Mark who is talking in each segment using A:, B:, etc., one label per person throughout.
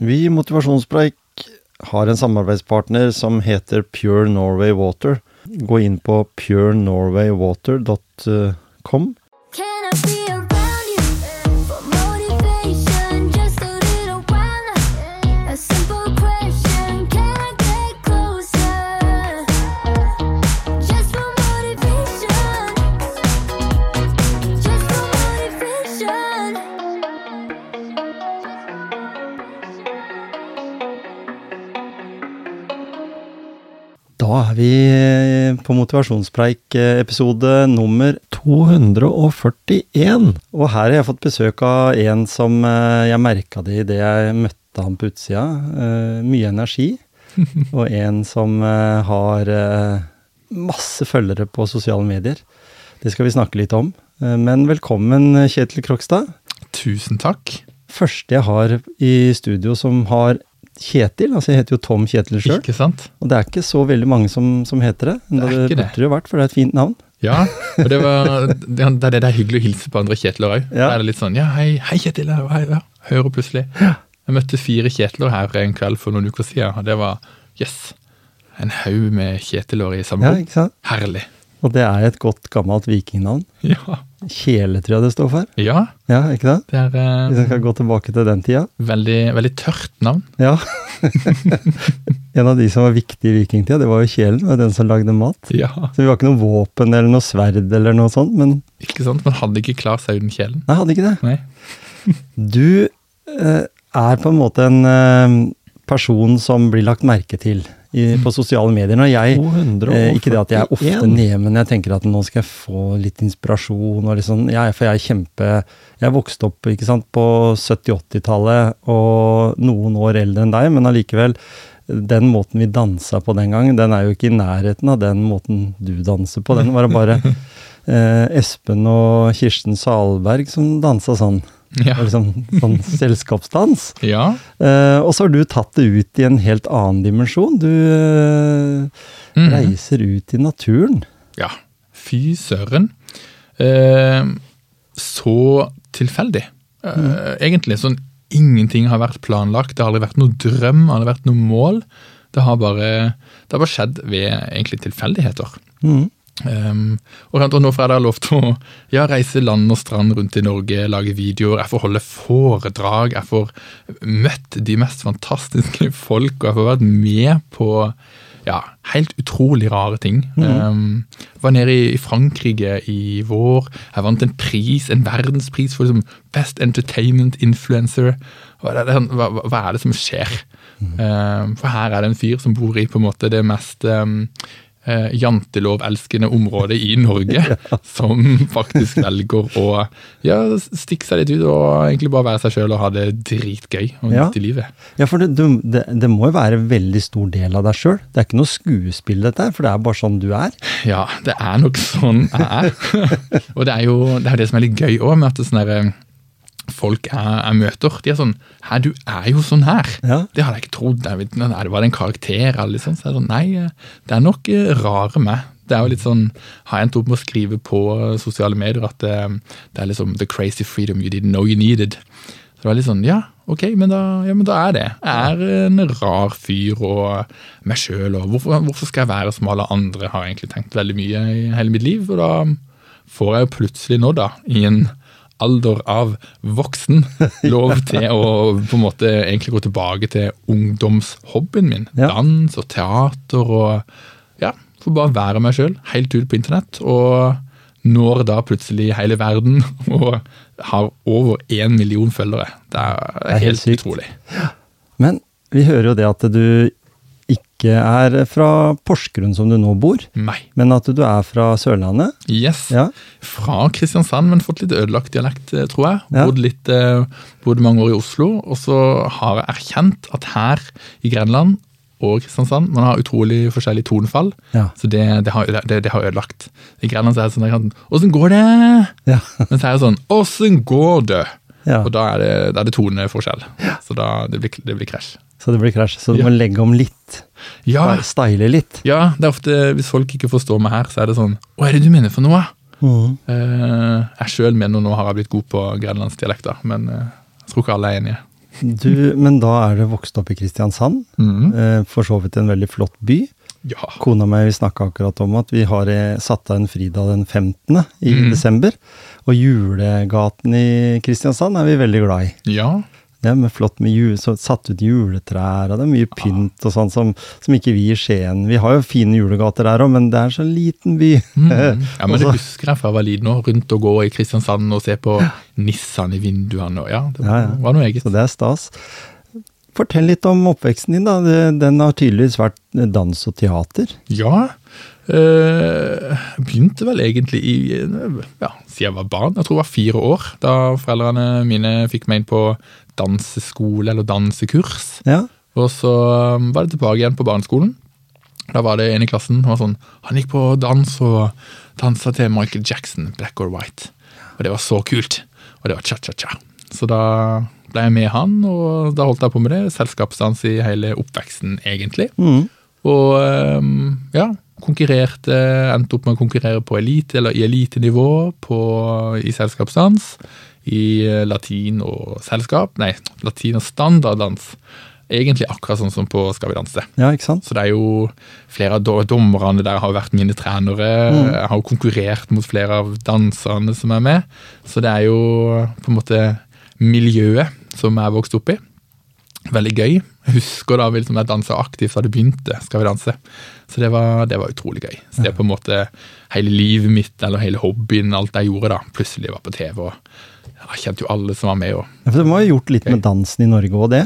A: Vi i Motivasjonspreik har en samarbeidspartner som heter Pure Norway Water. Gå inn på purenorwaywater.com. er vi på motivasjonspreik eh, episode nummer 241. Og her har jeg fått besøk av en som eh, jeg merka det idet jeg møtte ham på utsida. Eh, Mye energi. Og en som eh, har eh, masse følgere på sosiale medier. Det skal vi snakke litt om. Eh, Men velkommen, Kjetil Krokstad.
B: Tusen takk.
A: Første jeg har i studio som har Kjetil. Altså jeg heter jo Tom Kjetil sjøl. Og det er ikke så veldig mange som, som heter det.
B: Det er
A: det
B: ikke det.
A: burde det jo vært, for det er et fint navn.
B: Ja, og det, var, det, er- det er hyggelig å hilse på andre Kjetler òg.
A: Ja.
B: Da er det litt sånn ja, hei, hei Kjetil. Hei, ja. Hører plutselig. Jeg møtte fire Kjetler her en kveld for noen uker siden, og det var yes. En haug med Kjetilår i samme rom.
A: Ja.
B: Herlig.
A: Og det er et godt, gammelt vikingnavn.
B: Ja.
A: Kjele, tror jeg det står for.
B: ja,
A: Ja, ikke det?
B: det er
A: Hvis
B: eh,
A: jeg skal gå tilbake til den tida.
B: veldig, veldig tørt navn.
A: Ja. en av de som var viktig i vikingtida, det var jo kjelen. Det var den som lagde mat.
B: Ja,
A: Så vi var ikke noe våpen eller noe sverd eller noe sånt, men
B: ikke sant? Man hadde ikke klart seg uten kjelen.
A: Nei, hadde ikke det.
B: Nei.
A: Du eh, er på en måte en eh, person som blir lagt merke til i, på sosiale medier. Når jeg, eh, ikke det at jeg er ofte nede, men jeg tenker at nå skal jeg få litt inspirasjon. og liksom, jeg, For jeg er kjempe Jeg vokste opp ikke sant, på 70-80-tallet og noen år eldre enn deg, men allikevel. Den måten vi dansa på den gangen, den er jo ikke i nærheten av den måten du danser på. Den var det bare eh, Espen og Kirsten Salberg som dansa sånn.
B: Ja.
A: Det Liksom, sånn selskapsdans.
B: ja.
A: Uh, og så har du tatt det ut i en helt annen dimensjon. Du uh,
B: mm.
A: reiser ut i naturen.
B: Ja, fy søren. Uh, så tilfeldig. Mm. Egentlig sånn ingenting har vært planlagt. Det har aldri vært noe drøm, aldri vært noe mål. Det har bare, det har bare skjedd ved egentlig tilfeldigheter.
A: Mhm.
B: Um, og, og nå får jeg da lov til å ja, reise land og strand rundt i Norge, lage videoer, jeg får holde foredrag, jeg får møtt de mest fantastiske folk, og jeg får vært med på ja, helt utrolig rare ting. Um, var nede i, i Frankrike i vår, jeg vant en pris, en verdenspris for liksom, Best Entertainment Influencer. Er sånn, hva, hva- hva er det som skjer? Um, for her er det en fyr som bor i på en måte det mest eh, jantelovelskende område i Norge, som faktisk velger å ja, stikke seg litt ut og egentlig bare være seg sjøl og ha det dritgøy og
A: Ja.
B: nyte livet.
A: Ja, for det, du, det, det må jo være en veldig stor del av deg sjøl. Det er ikke noe skuespill, dette her, for det er bare sånn du er.
B: Ja, det er nok sånn jeg er. og det er jo det, er det som er litt gøy òg, med at det sånn derre folk jeg, jeg møter, de er sånn Hæ, du er jo sånn her.
A: Ja.
B: Det hadde jeg ikke trodd. Jeg vet, nei, det var en karakter eller sånn, Så jeg er sånn, nei, eh, det er nok eh, rare meg. Det er jo litt sånn, Har jeg endt opp med å skrive på eh, sosiale medier at det, det er liksom the crazy freedom you didn't know you needed. Så det var litt sånn, ja, ok, men da, ja, men da er det. Jeg er en rar fyr og meg sjøl, og hvorfor, hvorfor skal jeg være som alle andre, har jeg egentlig tenkt veldig mye i hele mitt liv. Og da får jeg jo plutselig nå, da, i en alder av voksen, lov til å på en måte egentlig gå tilbake til ungdomshobbyen min.
A: Ja.
B: Dans og teater og ja, få bare være meg sjøl, helt ut på internett. Og når da plutselig hele verden og har over én million følgere. Det er,
A: er helt
B: helt, utrolig.
A: Men vi hører jo det at du ikke er fra Porsgrunn som du nå bor,
B: Nei.
A: men at du er fra Sørlandet.
B: Yes.
A: Ja.
B: Fra Kristiansand, men fått litt ødelagt dialekt, eh, tror jeg.
A: Ja.
B: Bodd litt, eh, bodde mange år i Oslo, og så har jeg erkjent at her i Grenland og Kristiansand man har utrolig forskjellig tonefall.
A: Ja.
B: Så det, det, har, det, det har ødelagt. I Grenland så er det sånn jeg Åssen går det?
A: Ja.
B: Men så er det sånn Åssen går det?
A: Ja.
B: Og da er det, da er toneforskjell. Så da, det blir, det blir krasj.
A: Så det blir krasj. Så du
B: Ja.
A: må legge om litt.
B: Ja,
A: Style litt.
B: ja, det er ofte, hvis folk ikke forstår meg her, så er det sånn Hva er det du mener for noe?
A: Mm.
B: Uh, jeg sjøl mener nå har jeg blitt god på grenlandsdialekter, men uh, jeg tror ikke alle er enige.
A: Du, men da er du vokst opp i Kristiansand.
B: Mm.
A: Uh, for så vidt en veldig flott by.
B: Ja.
A: Kona mi vi snakka akkurat om at vi har satt av en fridag den 15. i
B: mm.
A: desember. Og julegaten i Kristiansand er vi veldig glad i.
B: ja.
A: Det er flott med jul, så satt ut juletrær, og det er mye pynt og sånn som, som ikke vi i Skien Vi har jo fine julegater der òg, men det er så liten by.
B: Mm. ja, men det
A: Og
B: husker jeg fra jeg var liten òg. Rundt og gå i Kristiansand og se på nissene i vinduene. Og ja, det var,
A: Ja, ja.
B: var noe eget.
A: Så det er stas. Fortell litt om oppveksten din, da. Den har tydeligvis vært dans og teater.
B: Ja. øh, begynte vel egentlig i ja, siden jeg var barn. Jeg tror jeg var fire år da foreldrene mine fikk meg inn på danseskole eller dansekurs.
A: Ja.
B: Og så um, var det tilbake igjen på barneskolen. Da var det en i klassen som var sånn Han gikk på dans og dansa til Michael Jackson, Black or White. Og det var så kult. Og det var cha-cha-cha. Så da ble jeg med han, og da holdt jeg på med det. Selskapsdans i hele oppveksten, egentlig.
A: Mm.
B: Og um, ja, konkurrerte, endte opp med å konkurrere på elite, eller i elitenivå på, i selskapsdans. I eh, latin og selskap, nei, latin og standarddans. Egentlig akkurat sånn som på Skal vi danse.
A: ja, ikke sant?
B: Så det er jo flere av dommerne der har vært mine trenere. Jeg har jo konkurrert mot flere av danserne som er med. Så det er jo på en måte miljøet som jeg vokste opp i. Veldig gøy. Jeg husker da liksom, jeg dansa aktivt da det begynte. Skal vi danse. Så det var, det var utrolig gøy. Så det er på en måte hele livet mitt, eller hele hobbyen, alt jeg gjorde da, plutselig var på TV. og Jeg kjente jo alle som var med. og
A: Ja, for Det må jo gjort litt med dansen i Norge og det,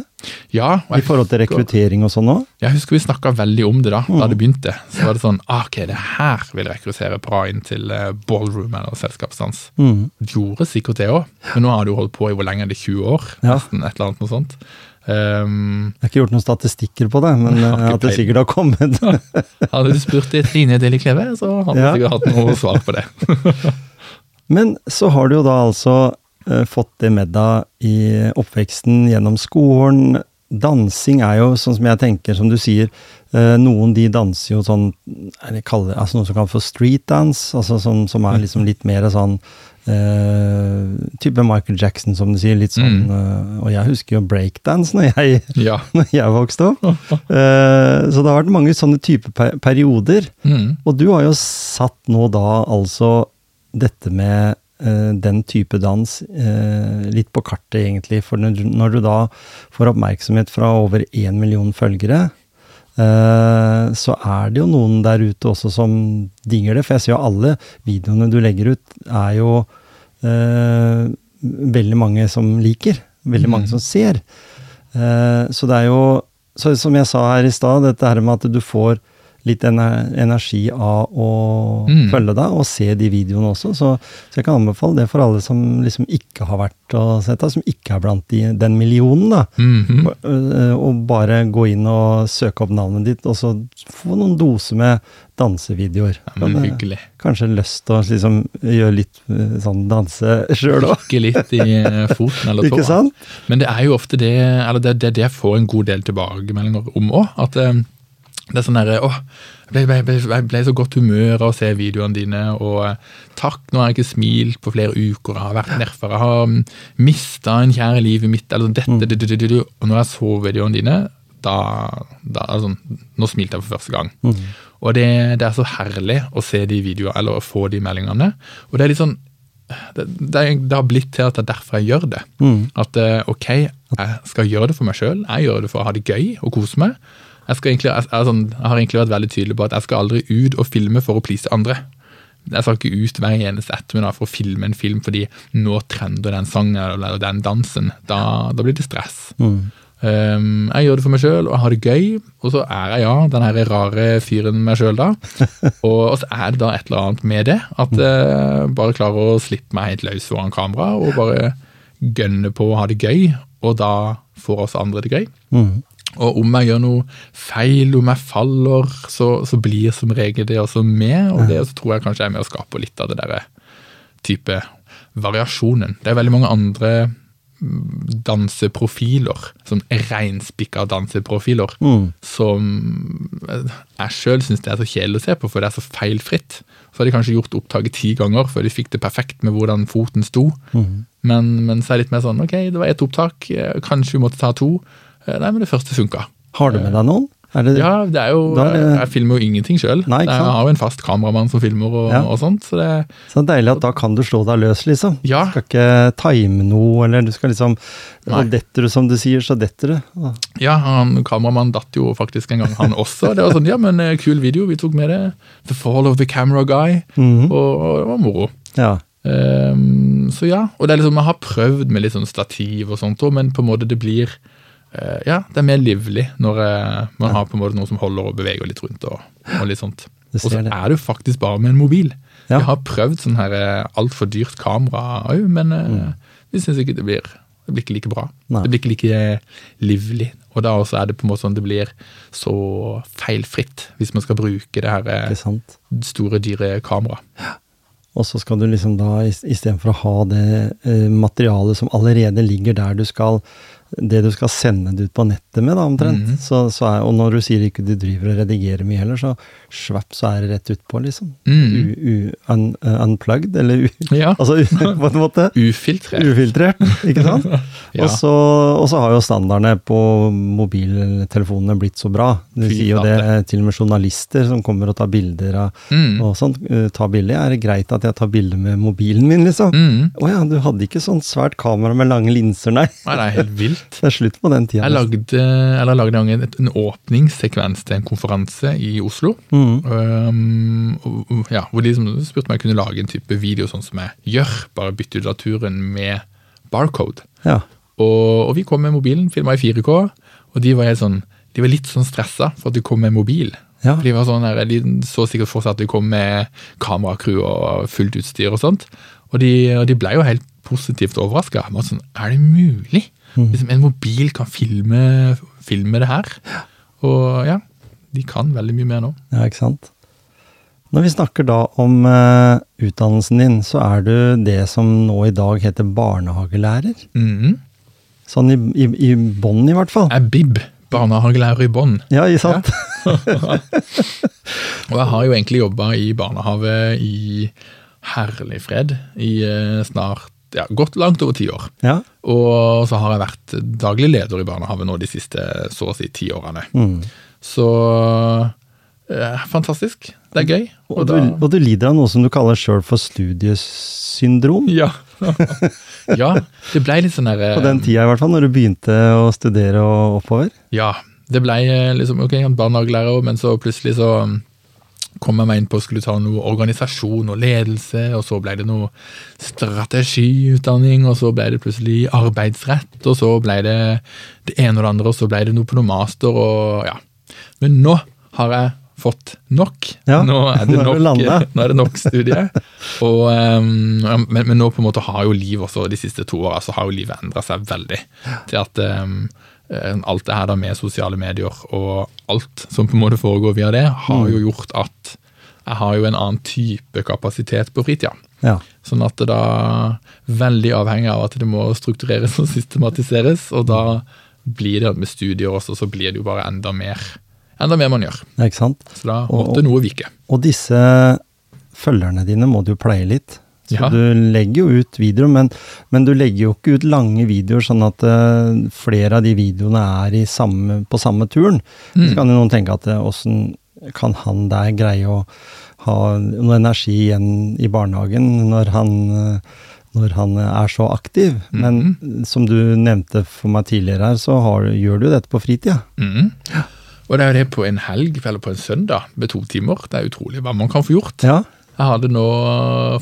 B: ja, og
A: i forhold til rekruttering og sånn òg.
B: Jeg husker vi snakka veldig om det da da
A: Mm.
B: det begynte. Så var det sånn ah, Ok, det her vil rekruttere bra inn til eh, ballroom eller selskapsdans.
A: Mm.
B: Det gjorde sikkert det òg, men nå har du holdt på i hvor lenge er det? 20 år?
A: Ja.
B: Nesten et eller annet noe sånt. Um,
A: Jeg har ikke gjort noen statistikker på det, men
B: Jeg
A: eh, at det sikkert har kommet.
B: hadde du spurt Trine Deli Kleve, så hadde du
A: Ja.
B: sikkert hatt noe svar på det.
A: Men så har du jo da altså fått det med deg i oppveksten gjennom skolen. Dansing er jo sånn som jeg tenker, som du sier, eh, noen de danser jo sånn det kaller, altså Noe som kalles for street dance, altså som, som er liksom litt mer sånn Uh, Type Michael Jackson, som du sier. litt sånn, eh, Og jeg husker jo breakdance når jeg,
B: Ja.
A: når jeg vokste opp. Uh, så det har vært mange sånne type per perioder.
B: Mm.
A: Og du har jo satt nå da altså dette med eh, den type dans eh, litt på kartet, egentlig. For når du, da får oppmerksomhet fra over én million følgere, eh, så er det jo noen der ute også som digger det. For jeg ser jo alle videoene du legger ut, er jo eh, veldig mange som liker. Veldig mange
B: Mm.
A: som ser. Eh, så det er jo så Som jeg sa her i stad, dette her med at du får litt energi av å
B: Mm.
A: følge deg og se de videoene også. Så, så jeg kan anbefale det for alle som liksom ikke har vært og sett deg, som ikke er blant de, den millionen. da.
B: Mm
A: -hmm. Og bare gå inn og søke opp navnet ditt, og så få noen doser med dansevideoer.
B: Ja, men
A: Og Kanskje lyst til å liksom gjøre litt eh, sånn danse sjøl òg.
B: Prikke litt i eh, foten eller tåa. Men det er jo ofte det eller det, det, det får en god del tilbakemeldinger om òg. At det er sånn derre Å, jeg ble, ble, ble, ble i så godt humør av å se videoene dine, og eh, takk, nå har jeg ikke smilt på flere uker, jeg har vært nedfor, jeg har mm, mista en kjær i livet mitt, eller dette, mm. du, du, du. Og når jeg så videoene dine, da, da altså, sånn Nå smilte jeg for første gang. Og det, det er så herlig å se de videoene, eller å få de meldingene. Og det er litt sånn det, det, det har blitt til at det er derfor jeg gjør det.
A: Mm.
B: At eh, ok, jeg skal gjøre det for meg sjøl, jeg gjør det for å ha det gøy og kose meg. Jeg, skal egentlig, jeg, er sånn, jeg har egentlig vært veldig tydelig på at jeg skal aldri ut og filme for å please andre. Jeg skal ikke ut hver eneste ettermiddag for å filme en film fordi nå trender den sangen eller den dansen. Da, da blir det stress.
A: Mm.
B: Um, jeg gjør det for meg sjøl og har det gøy, og så er jeg ja, den her rare fyren meg sjøl da. Og, og så er det da et eller annet med det, at jeg bare klarer å slippe meg helt løs foran kamera og bare gønne på å ha det gøy, og da får også andre det gøy.
A: Mm.
B: Og om jeg gjør noe feil, om jeg faller, så, så blir som regel det også med, og det så tror jeg kanskje er med å skape litt av det derre type variasjonen. Det er veldig mange andre danseprofiler, sånn reinspikka danseprofiler,
A: Mm.
B: som jeg sjøl syns det er så kjedelig å se på, for det er så feilfritt. Så har de kanskje gjort opptaket ti ganger før de fikk det perfekt med hvordan foten sto.
A: Mm.
B: Men, men så er det litt mer sånn ok, det var ett opptak, eh, kanskje vi måtte ta to. Eh, Nei, men det første funka.
A: Har du med deg noen? Er det,
B: Ja, det er jo
A: er det-
B: Jeg filmer jo ingenting sjøl. Jeg har jo en fast kameramann som filmer og,
A: Ja.
B: og sånt. Så det,
A: Så deilig at da kan du slå deg løs, liksom.
B: Ja.
A: Du skal ikke time noe, eller du skal liksom. Og detter du som du sier, så detter du. Ja.
B: han kameramannen datt jo faktisk en gang, han også. Det var sånn, ja, men eh, kul video, vi tok med det. The Fall of the Camera Guy.
A: Mhm.
B: Og, og det var moro.
A: ja.
B: Um, så ja, og det er liksom, jeg har prøvd med litt sånn stativ og sånt men på en måte det blir Ja, det er mer livlig når eh, man har på en måte noe som holder og beveger litt rundt og, og litt sånt. Og så er det jo faktisk bare med en mobil.
A: Ja.
B: Jeg har prøvd sånn her eh, altfor dyrt kamera òg, men uh, vi syns ikke det blir det blir ikke like bra.
A: Mm. Nei.
B: Det blir ikke like eh, livlig. Og da også er det på en måte sånn det blir så feilfritt, hvis man skal bruke det her eh, store, dyre kameraet.
A: Og så skal du liksom da, istedenfor å ha det eh, materialet som allerede ligger der du skal det du skal sende det ut på nettet med, da, omtrent.
B: Mm.
A: så, så er, og når du sier ikke du driver og redigerer mye heller, så svapp, så er det rett utpå, liksom.
B: Mm.
A: U, u, un, uh, unplugged, eller u,
B: Ja.
A: altså på en måte.
B: Ufiltrert.
A: Ufiltrert, ikke sant?
B: Ja.
A: og, så, og så har jo standardene på mobiltelefonene blitt så bra. Du
B: Fy
A: sier jo det, eh, til og med journalister som kommer og tar bilder av
B: Mm.
A: og sånt. eh, Ta bilder. Er det greit at jeg tar bilder med mobilen min, liksom? Å
B: Mm.
A: ja, du hadde ikke sånn svært kamera med lange linser, nei.
B: Nei, det er helt vilt.
A: Det er slutt på den tida.
B: Jeg lagde, eller lagde en, en, en åpningssekvens til en konferanse i Oslo.
A: Mm.
B: Um, ja, hvor de spurte om jeg kunne lage en type video sånn som jeg gjør, bare bytte ut naturen med barcode.
A: Ja.
B: Og, og vi kom med mobilen, filma i 4K, og de var, helt sånn, de var litt sånn stressa for at de kom med mobil.
A: Ja.
B: De, var sånn der, de så sikkert for seg at de kom med kameracrew og fullt utstyr og sånt. Og de, og de ble jo helt positivt overraska. Sånn, er det mulig?
A: Mm.
B: Liksom, en mobil kan filme, filme det her? Og ja, de kan veldig mye mer nå.
A: ja, ikke sant. Når vi snakker da om uh, utdannelsen din, så er du det som nå i dag heter barnehagelærer.
B: Mhm.
A: Sånn i, i, i bånn, i hvert fall.
B: Jeg er Bib, barnehagelærer i Bonn.
A: Ja, ikke sant?
B: Og jeg har jo egentlig jobba i barnehage i herlig fred i uh, snart ja, gått langt over ti år.
A: Ja.
B: Og så har jeg vært daglig leder i barnehage nå de siste så å si ti årene.
A: Mm.
B: Så eh, fantastisk. Det er gøy.
A: Og, du, og du lider av noe som du kaller sjøl for studiesyndrom.
B: Ja. ja, det ble litt sånn derre
A: På den tida i hvert fall, når du begynte å studere og oppover.
B: Ja, det ble eh, liksom ok, barnehagelærer, men så plutselig så kom jeg meg inn på å skulle ta noe organisasjon og ledelse, og så ble det noe strategiutdanning, og så ble det plutselig arbeidsrett, og så ble det det ene og det andre, og så ble det noe på noe master, og ja. Men nå har jeg fått nok.
A: Ja,
B: nå er det nok, nå er det nok studie. og, um, men, men nå på en måte har jo liv også, de siste to åra, så har jo livet endra seg veldig. Til at um, alt det her da med sosiale medier og alt som på en måte foregår via det, har jo gjort at jeg har jo en annen type kapasitet på fritida.
A: Ja.
B: Sånn at det da veldig avhengig av at det må struktureres og systematiseres, og da blir det med studier også, så blir det jo bare enda mer, enda mer man gjør.
A: ikke sant.
B: Så da
A: Og-
B: måtte noe vike.
A: Og disse følgerne dine må du pleie litt. Så
B: Ja.
A: du legger jo ut videoer, men, men du legger jo ikke ut lange videoer sånn at uh, flere av de videoene er i samme, på samme turen.
B: Mm.
A: Så kan jo noen tenke at åssen uh, kan han der greie å ha noe energi igjen i barnehagen når han, uh, når han er så aktiv? Men som du nevnte for meg tidligere her, så har, gjør du dette på fritida.
B: Mhm. Og det er jo det på en helg eller på en søndag med to timer. Det er utrolig hva man kan få gjort.
A: Ja.
B: Jeg hadde nå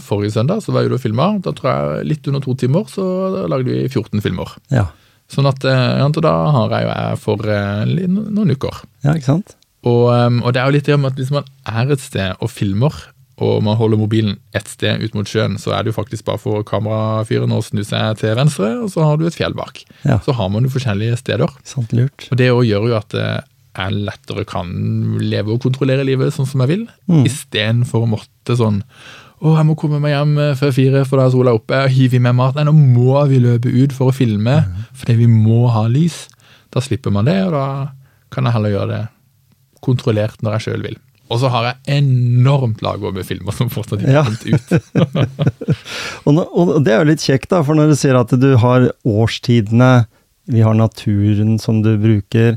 B: Forrige søndag så var jeg ute og filma. Da tror jeg litt under to timer så lagde vi 14 filmer.
A: Ja.
B: Sånn at eh, ja, og da har jeg jo jeg for eh, noen uker.
A: ja, ikke sant?
B: Og, um, og det er jo litt det om at hvis man er et sted og filmer, og man holder mobilen et sted ut mot sjøen, så er det jo faktisk bare for kamerafyren å snu seg til venstre, og så har du et fjell bak.
A: Ja.
B: Så har man jo forskjellige steder.
A: Sant lurt.
B: Og det gjør jo at eh, jeg lettere kan leve og kontrollere livet sånn som jeg vil,
A: Mm.
B: istedenfor å måtte sånn å, jeg må komme meg hjem eh, før fire, for da er sola oppe. og Hiver i meg mat. Nei, nå må vi løpe ut for å filme, fordi vi må ha lys. Da slipper man det, og da kan jeg heller gjøre det kontrollert når jeg sjøl vil. Og så har jeg enormt lager med filmer som fortsatt ikke er kommet ut.
A: Og, det er jo litt kjekt, da, for når du ser at du har årstidene, vi har naturen som du bruker,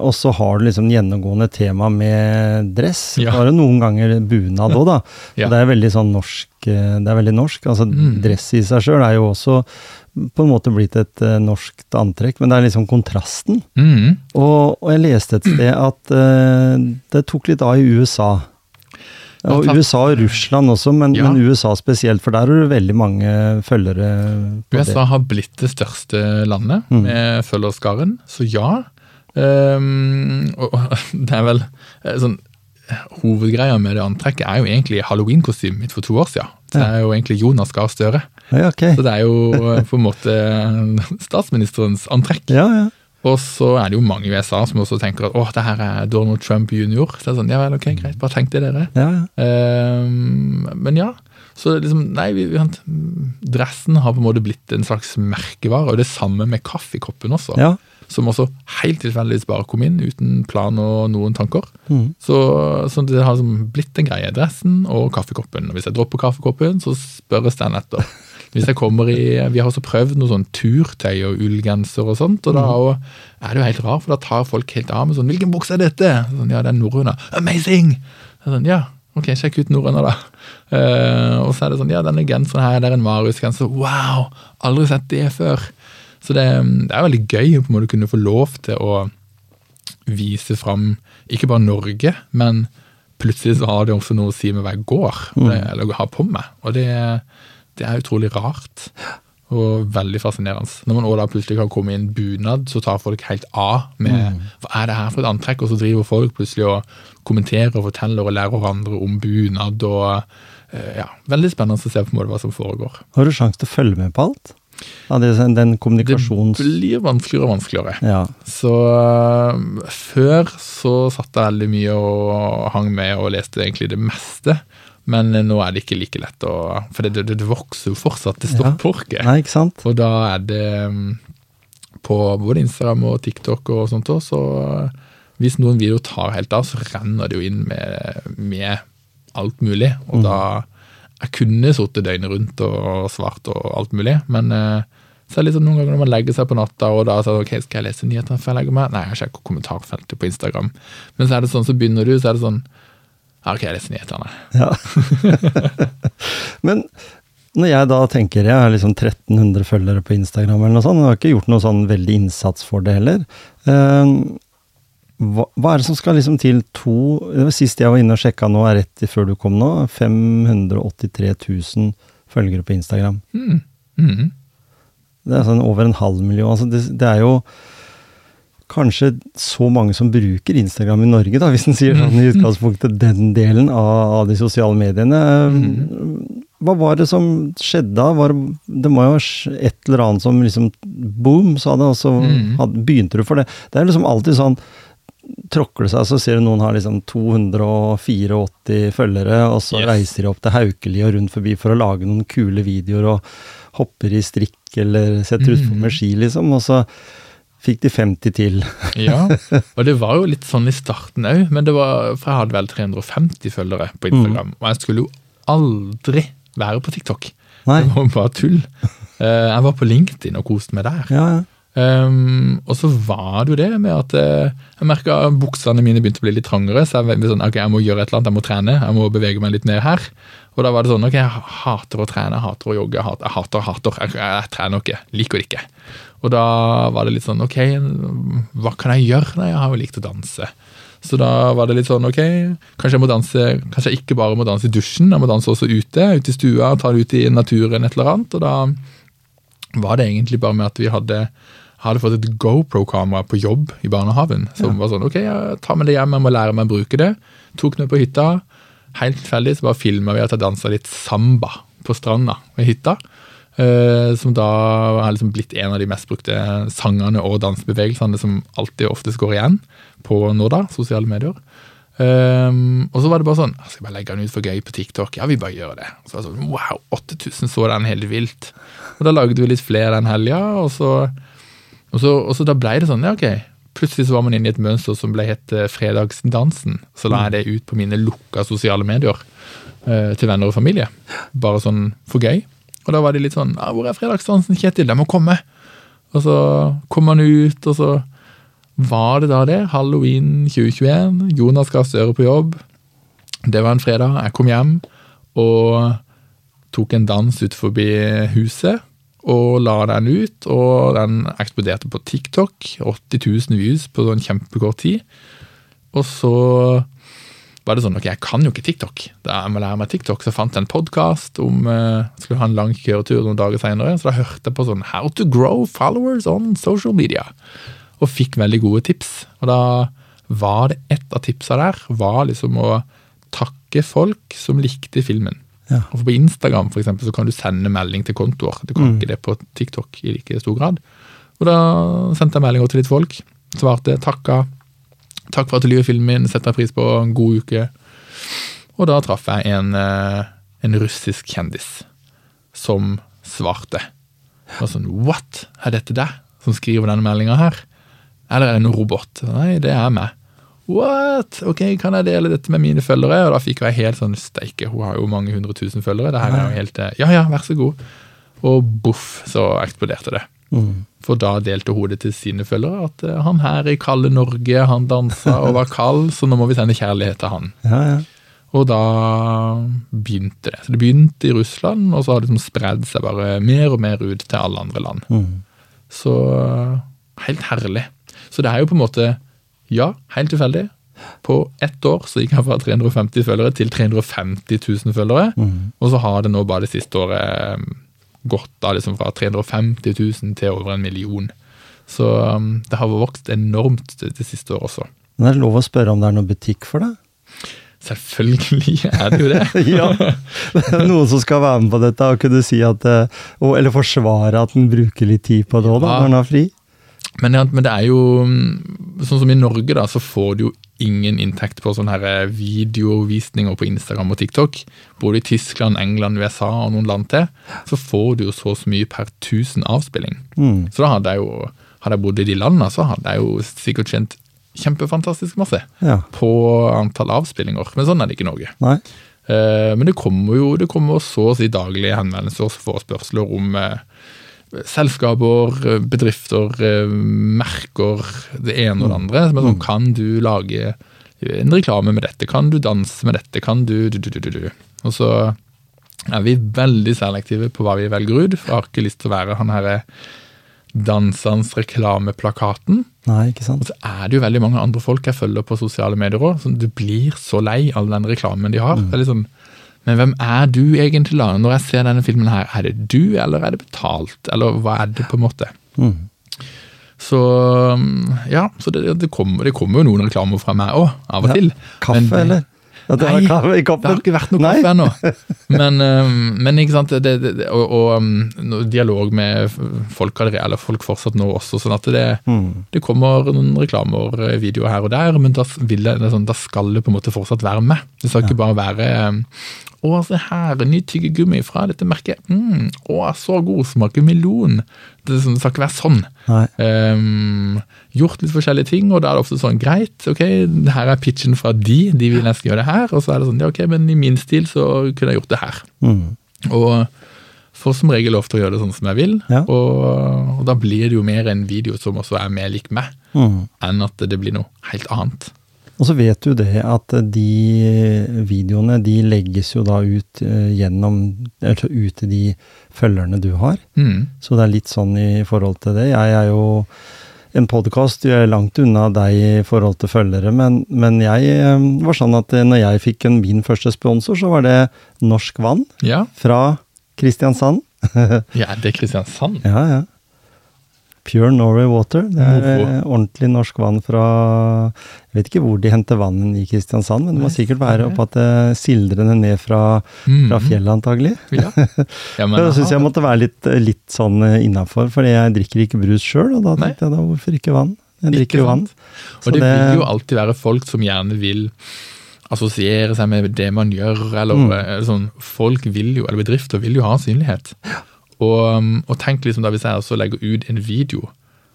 A: og så har du liksom gjennomgående tema med dress.
B: Ja.
A: Så har du noen ganger bunad òg, da.
B: Ja.
A: Det er veldig sånn norsk. eh, Det er veldig norsk. Altså
B: Mm.
A: dress i seg sjøl er jo også på en måte blitt et uh, norskt antrekk, men det er liksom kontrasten.
B: Mm.
A: Og, og jeg leste et sted at uh, det tok litt av i USA.
B: Ja,
A: Og. USA og Russland også, men,
B: Ja.
A: men USA spesielt, for der har du veldig mange følgere.
B: USA har blitt det største landet
A: Mm.
B: med følgerskaren, så ja. Ehm, og det er vel eh, sånn Hovedgreia med det antrekket er jo egentlig halloweenkostymet mitt for to år siden. Det er jo egentlig Jonas Gahr Støre.
A: Ja, okay.
B: Så det er jo eh, på en måte statsministerens antrekk.
A: Ja, ja.
B: Og så er det jo mange i USA som også tenker at åh, det her er Donald Trump jr. Så det er sånn, ja vel, ok, greit, bare tenk det dere.
A: ja, ja.
B: Ehm, men ja, så liksom, nei, vi, vi, dressen har på en måte blitt en slags merkevare, og det samme med kaffekoppen også.
A: ja.
B: Som også helt tilfeldigvis bare kom inn, uten plan og noen tanker.
A: Mm.
B: Så, så det har blitt en greie. Dressen og kaffekoppen. Og hvis jeg dropper kaffekoppen, så spørres den etter. Hvis jeg kommer i, Vi har også prøvd noe sånn turtøy og ullgenser og sånt, og da er det jo helt rart, for da tar folk helt av med sånn 'Hvilken bukse er dette?' Sånn, 'Ja, det er norrøna'. 'Amazing!' Sånn, ja, ok, sjekk ut norrøna, da. Uh, og så er det sånn 'Ja, denne genseren her, det er en Marius-genser'. Wow! Aldri sett det før. Så det, det er veldig gøy å på en måte kunne få lov til å vise fram ikke bare Norge, men plutselig så har det også noe å si med hva jeg går, eller har på meg. Og det, det er utrolig rart. Og veldig fascinerende. Når man også da plutselig kan komme i en bunad, så tar folk helt av med hva er det her for et antrekk, og så driver folk plutselig og kommenterer og forteller og lærer hverandre om bunad. og eh, ja, Veldig spennende å se på en måte hva som foregår.
A: Har du sjanse til å følge med på alt? Ja, det, den kommunikasjons...
B: Det blir vanskeligere og vanskeligere.
A: Ja.
B: Så øh, før så satt jeg veldig mye og hang med og leste egentlig det meste. Men nå er det ikke like lett å For det, det, det vokser jo fortsatt, det stopper ja.
A: Nei, ikke sant?
B: Og da er det mm, på både Instagram og TikTok og sånt også, så øh, hvis noen videoer tar helt av, så renner det jo inn med, med alt mulig. Og da Jeg kunne sittet døgnet rundt og svart og alt mulig, men eh, så er det sånn noen ganger når man legger seg på natta og da sånn, ok, skal jeg lese nyhetene før jeg legger meg? Nei, jeg sjekker kommentarfeltet på Instagram. Men så er det sånn, så begynner du, så er det sånn ja, ok, jeg leser nyhetene.
A: Ja. Men når jeg da tenker jeg har liksom 1300 følgere på Instagram, eller noe sånt, jeg har ikke gjort noe sånn veldig innsats for det heller. eh, hva, hva er det som skal liksom til to det var Sist jeg var inne og sjekka nå, er rett før du kom nå, 583 000 følgere på Instagram.
B: Mm. Mm.
A: Det er sånn over en halv million. Altså det, det er jo kanskje så mange som bruker Instagram i Norge, da, hvis en sier sånn i utgangspunktet den delen av, av de sosiale mediene. Hva var det som skjedde da? Det må jo være et eller annet som liksom boom, sa det, og så
B: Mhm.
A: hadde, begynte du for det. Det er liksom alltid sånn tråkler det seg, så ser du noen har liksom 284 følgere, og så
B: Yes.
A: reiser de opp til Haukeli og rundt forbi for å lage noen kule videoer og hopper i strikk eller setter utfor
B: Mhm.
A: med ski, liksom, og så fikk de 50 til.
B: Ja, og det var jo litt sånn i starten òg, men det var, for jeg hadde vel 350 følgere på Instagram, og jeg skulle jo aldri være på TikTok.
A: Nei.
B: Det var bare tull. Eh, Jeg var på LinkedIn og koste meg der.
A: Ja, ja.
B: Um, og så var det jo det med at uh, jeg merka buksene mine begynte å bli litt trangere. Så jeg, sånn, ok, jeg må gjøre et eller annet, jeg må trene, jeg må bevege meg litt mer her. Og da var det sånn ok, jeg hater å trene, jeg hater å jogge, jeg hater, jeg hater, hater. Jeg, jeg trener ikke, liker det ikke. Og da var det litt sånn ok, hva kan jeg gjøre? Nei, jeg har jo likt å danse. Så da var det litt sånn ok, kanskje jeg må danse, kanskje jeg ikke bare må danse i dusjen, jeg må danse også ute, ute i stua, ta det ut i naturen, et eller annet. Og da var det egentlig bare med at vi hadde, hadde fått et GoPro-kamera på jobb i barnehagen. Som var sånn, ok, jeg tar med det hjem, jeg må lære meg å bruke det. Tok med på hytta. Helt tilfeldig så bare filma vi at jeg dansa litt samba på stranda ved hytta. Uh, som da har liksom blitt en av de mest brukte sangene og dansebevegelsene som alltid oftest går igjen på nå da, sosiale medier. Ehm, og så var det bare sånn Jeg skal bare legge den ut for gøy på TikTok. Ja, vi bare gjør det. Så var det sånn, Wow, 8000 så den helt vilt. Og da lagde vi litt flere den helga, og og og så da ble det sånn, ja, ok. Plutselig så var man inne i et mønster som ble hett eh, Fredagsdansen. Så la jeg det ut på mine lukka sosiale medier uh, til venner og familie. Bare sånn for gøy. Og da var de litt sånn ja, 'Hvor er fredagsdansen, Kjetil? Den må komme!' Og så kom han ut, og så var det da det. Halloween 2021. Jonas Gahr Støre på jobb. Det var en fredag. Jeg kom hjem og tok en dans ut forbi huset. Og la den ut, og den eksploderte på TikTok. 80 000 views på sånn kjempekort tid. Og så var det sånn ok, jeg kan jo ikke TikTok. Da jeg må lære meg TikTok, så fant jeg en podkast om jeg skulle ha en lang kjøretur noen dager senere. Så da hørte jeg på sånn How to grow followers on social media. Og fikk veldig gode tips. Og da var det et av tipsa der var liksom å takke folk som likte filmen.
A: Ja.
B: Og På Instagram for eksempel, så kan du sende melding til kontoer. Du kan ikke det på TikTok i like stor grad. Og da sendte jeg meldinger til litt folk. Svarte takka. Takk for at du lyver filmen min, setter pris på. En god uke. Og da traff jeg en, eh, en russisk kjendis som svarte. Og sånn, What? Er dette deg som skriver denne meldinga her? Eller er det en robot? Nei, det er meg. What? Ok, kan jeg dele dette med mine følgere? Og da fikk jeg helt sånn steike, hun har jo mange hundre tusen følgere. Det her er jo helt eh, Ja ja, vær så god. Og boff, så eksploderte det.
A: Mm.
B: For da delte hun det til sine følgere at eh, han her i kalde Norge, han dansa og var kald, så nå må vi sende kjærlighet til han.
A: Ja, ja.
B: Og da begynte det. Så det begynte i Russland, og så har det liksom spredd seg bare mer og mer ut til alle andre land.
A: Mm.
B: Så helt herlig. Så det er jo på en måte, ja, helt tilfeldig. På ett år så gikk jeg fra 350 følgere til 350 000 følgere.
A: Mm.
B: Og så har det nå bare det siste året eh, gått da liksom fra 350 000 til over en million. Så um, det har vokst enormt det, det siste året også.
A: Men er det lov å spørre om det er noen butikk for det?
B: Selvfølgelig er det jo det.
A: ja. Noen som skal være med på dette og kunne si at eh, Eller forsvare at den bruker litt tid på det òg,
B: Ja.
A: når den har fri.
B: Men, men det er jo mm, Sånn som i Norge, da, så får du jo ingen inntekt på sånne her videovisninger på Instagram og TikTok. Både i Tyskland, England, USA og noen land til. Så får du jo så så mye per 1000 avspilling.
A: Mm.
B: Så da hadde jeg jo Hadde jeg bodd i de landene, så hadde jeg jo sikkert tjent kjempefantastisk masse
A: Ja.
B: på antall avspillinger. Men sånn er det ikke i Norge.
A: Nei.
B: Eh, Men det kommer jo det kommer så å si daglige henvendelser og forespørsler om eh, selskaper, eh, bedrifter, eh, merker, det ene og det andre. Som er sånn, kan du lage en reklame med dette? Kan du danse med dette? Kan du du, du, du, du, du. Og så er vi veldig selektive på hva vi velger ut. For jeg har ikke lyst til å være han herre dansende reklameplakaten.
A: Nei, ikke sant.
B: Og så er det jo veldig mange andre folk jeg følger på sosiale medier òg. Du blir så lei all den reklamen de har. Det er litt sånn, men hvem er du egentlig, da? Når jeg ser denne filmen her, er det du, eller er det betalt? Eller hva er det, på en måte?
A: Mm.
B: Så ja, så det, det, kommer, det kommer jo noen reklamer fra meg òg, av og
A: Ja.
B: til.
A: Kaffe,
B: Men
A: eller? Ja, det
B: Nei,
A: kaffe
B: Det har ikke vært noe
A: Nei.
B: kaffe ennå. Men, øhm, men ikke sant, det, og, og øhm, dialog med folk av det reelle folk fortsatt nå også. sånn at det,
A: Mm.
B: det kommer noen reklamer, eh, videoer her og der, men da, jeg, det sånn, da skal det på en måte fortsatt være med. Det skal ikke bare være øhm, å, se her, ny tyggegummi fra dette merket. Mm, å, så god, smaker melon. Det, det skal ikke være sånn. Ehm, gjort litt forskjellige ting, og da er det ofte sånn greit, ok, her er pitchen fra de, de vil nesten gjøre det her, og så er det sånn, ja ok, men i min stil så kunne jeg gjort det her.
A: Mm.
B: Og får som regel lov til å gjøre det sånn som jeg vil,
A: Ja.
B: og, og da blir det jo mer en video som også er mer lik meg,
A: Mm.
B: enn at det blir noe helt annet.
A: Og så vet du det at de videoene de legges jo da ut eh, gjennom Eller ut til de følgerne du har.
B: Mm.
A: Så det er litt sånn i forhold til det. Jeg er jo en podkast, er langt unna deg i forhold til følgere, men, men jeg eh, var sånn at når jeg fikk en, min første sponsor, så var det Norsk Vann
B: Ja,
A: fra Kristiansand.
B: ja det er Kristiansand.
A: Ja, ja. Pure Norway Water. Det er eh, ordentlig norsk vann fra Jeg vet ikke hvor de henter vannet i Kristiansand, men det må sikkert være
B: oppe
A: opp at det sildrende ned fra,
B: Mm.
A: fra fjellet, antagelig.
B: Ja. Ja, men,
A: jeg syns jeg måtte være litt, litt sånn innafor, for jeg drikker ikke brus sjøl, og da tenkte jeg da hvorfor ikke vann? Jeg drikker jo vann.
B: Og det,
A: det-
B: vil jo alltid være folk som gjerne vil assosiere seg med det man gjør, eller
A: Mm.
B: eh, sånn. Folk vil jo, eller bedrifter vil jo ha synlighet. Og, um, og tenk liksom da hvis jeg også legger ut en video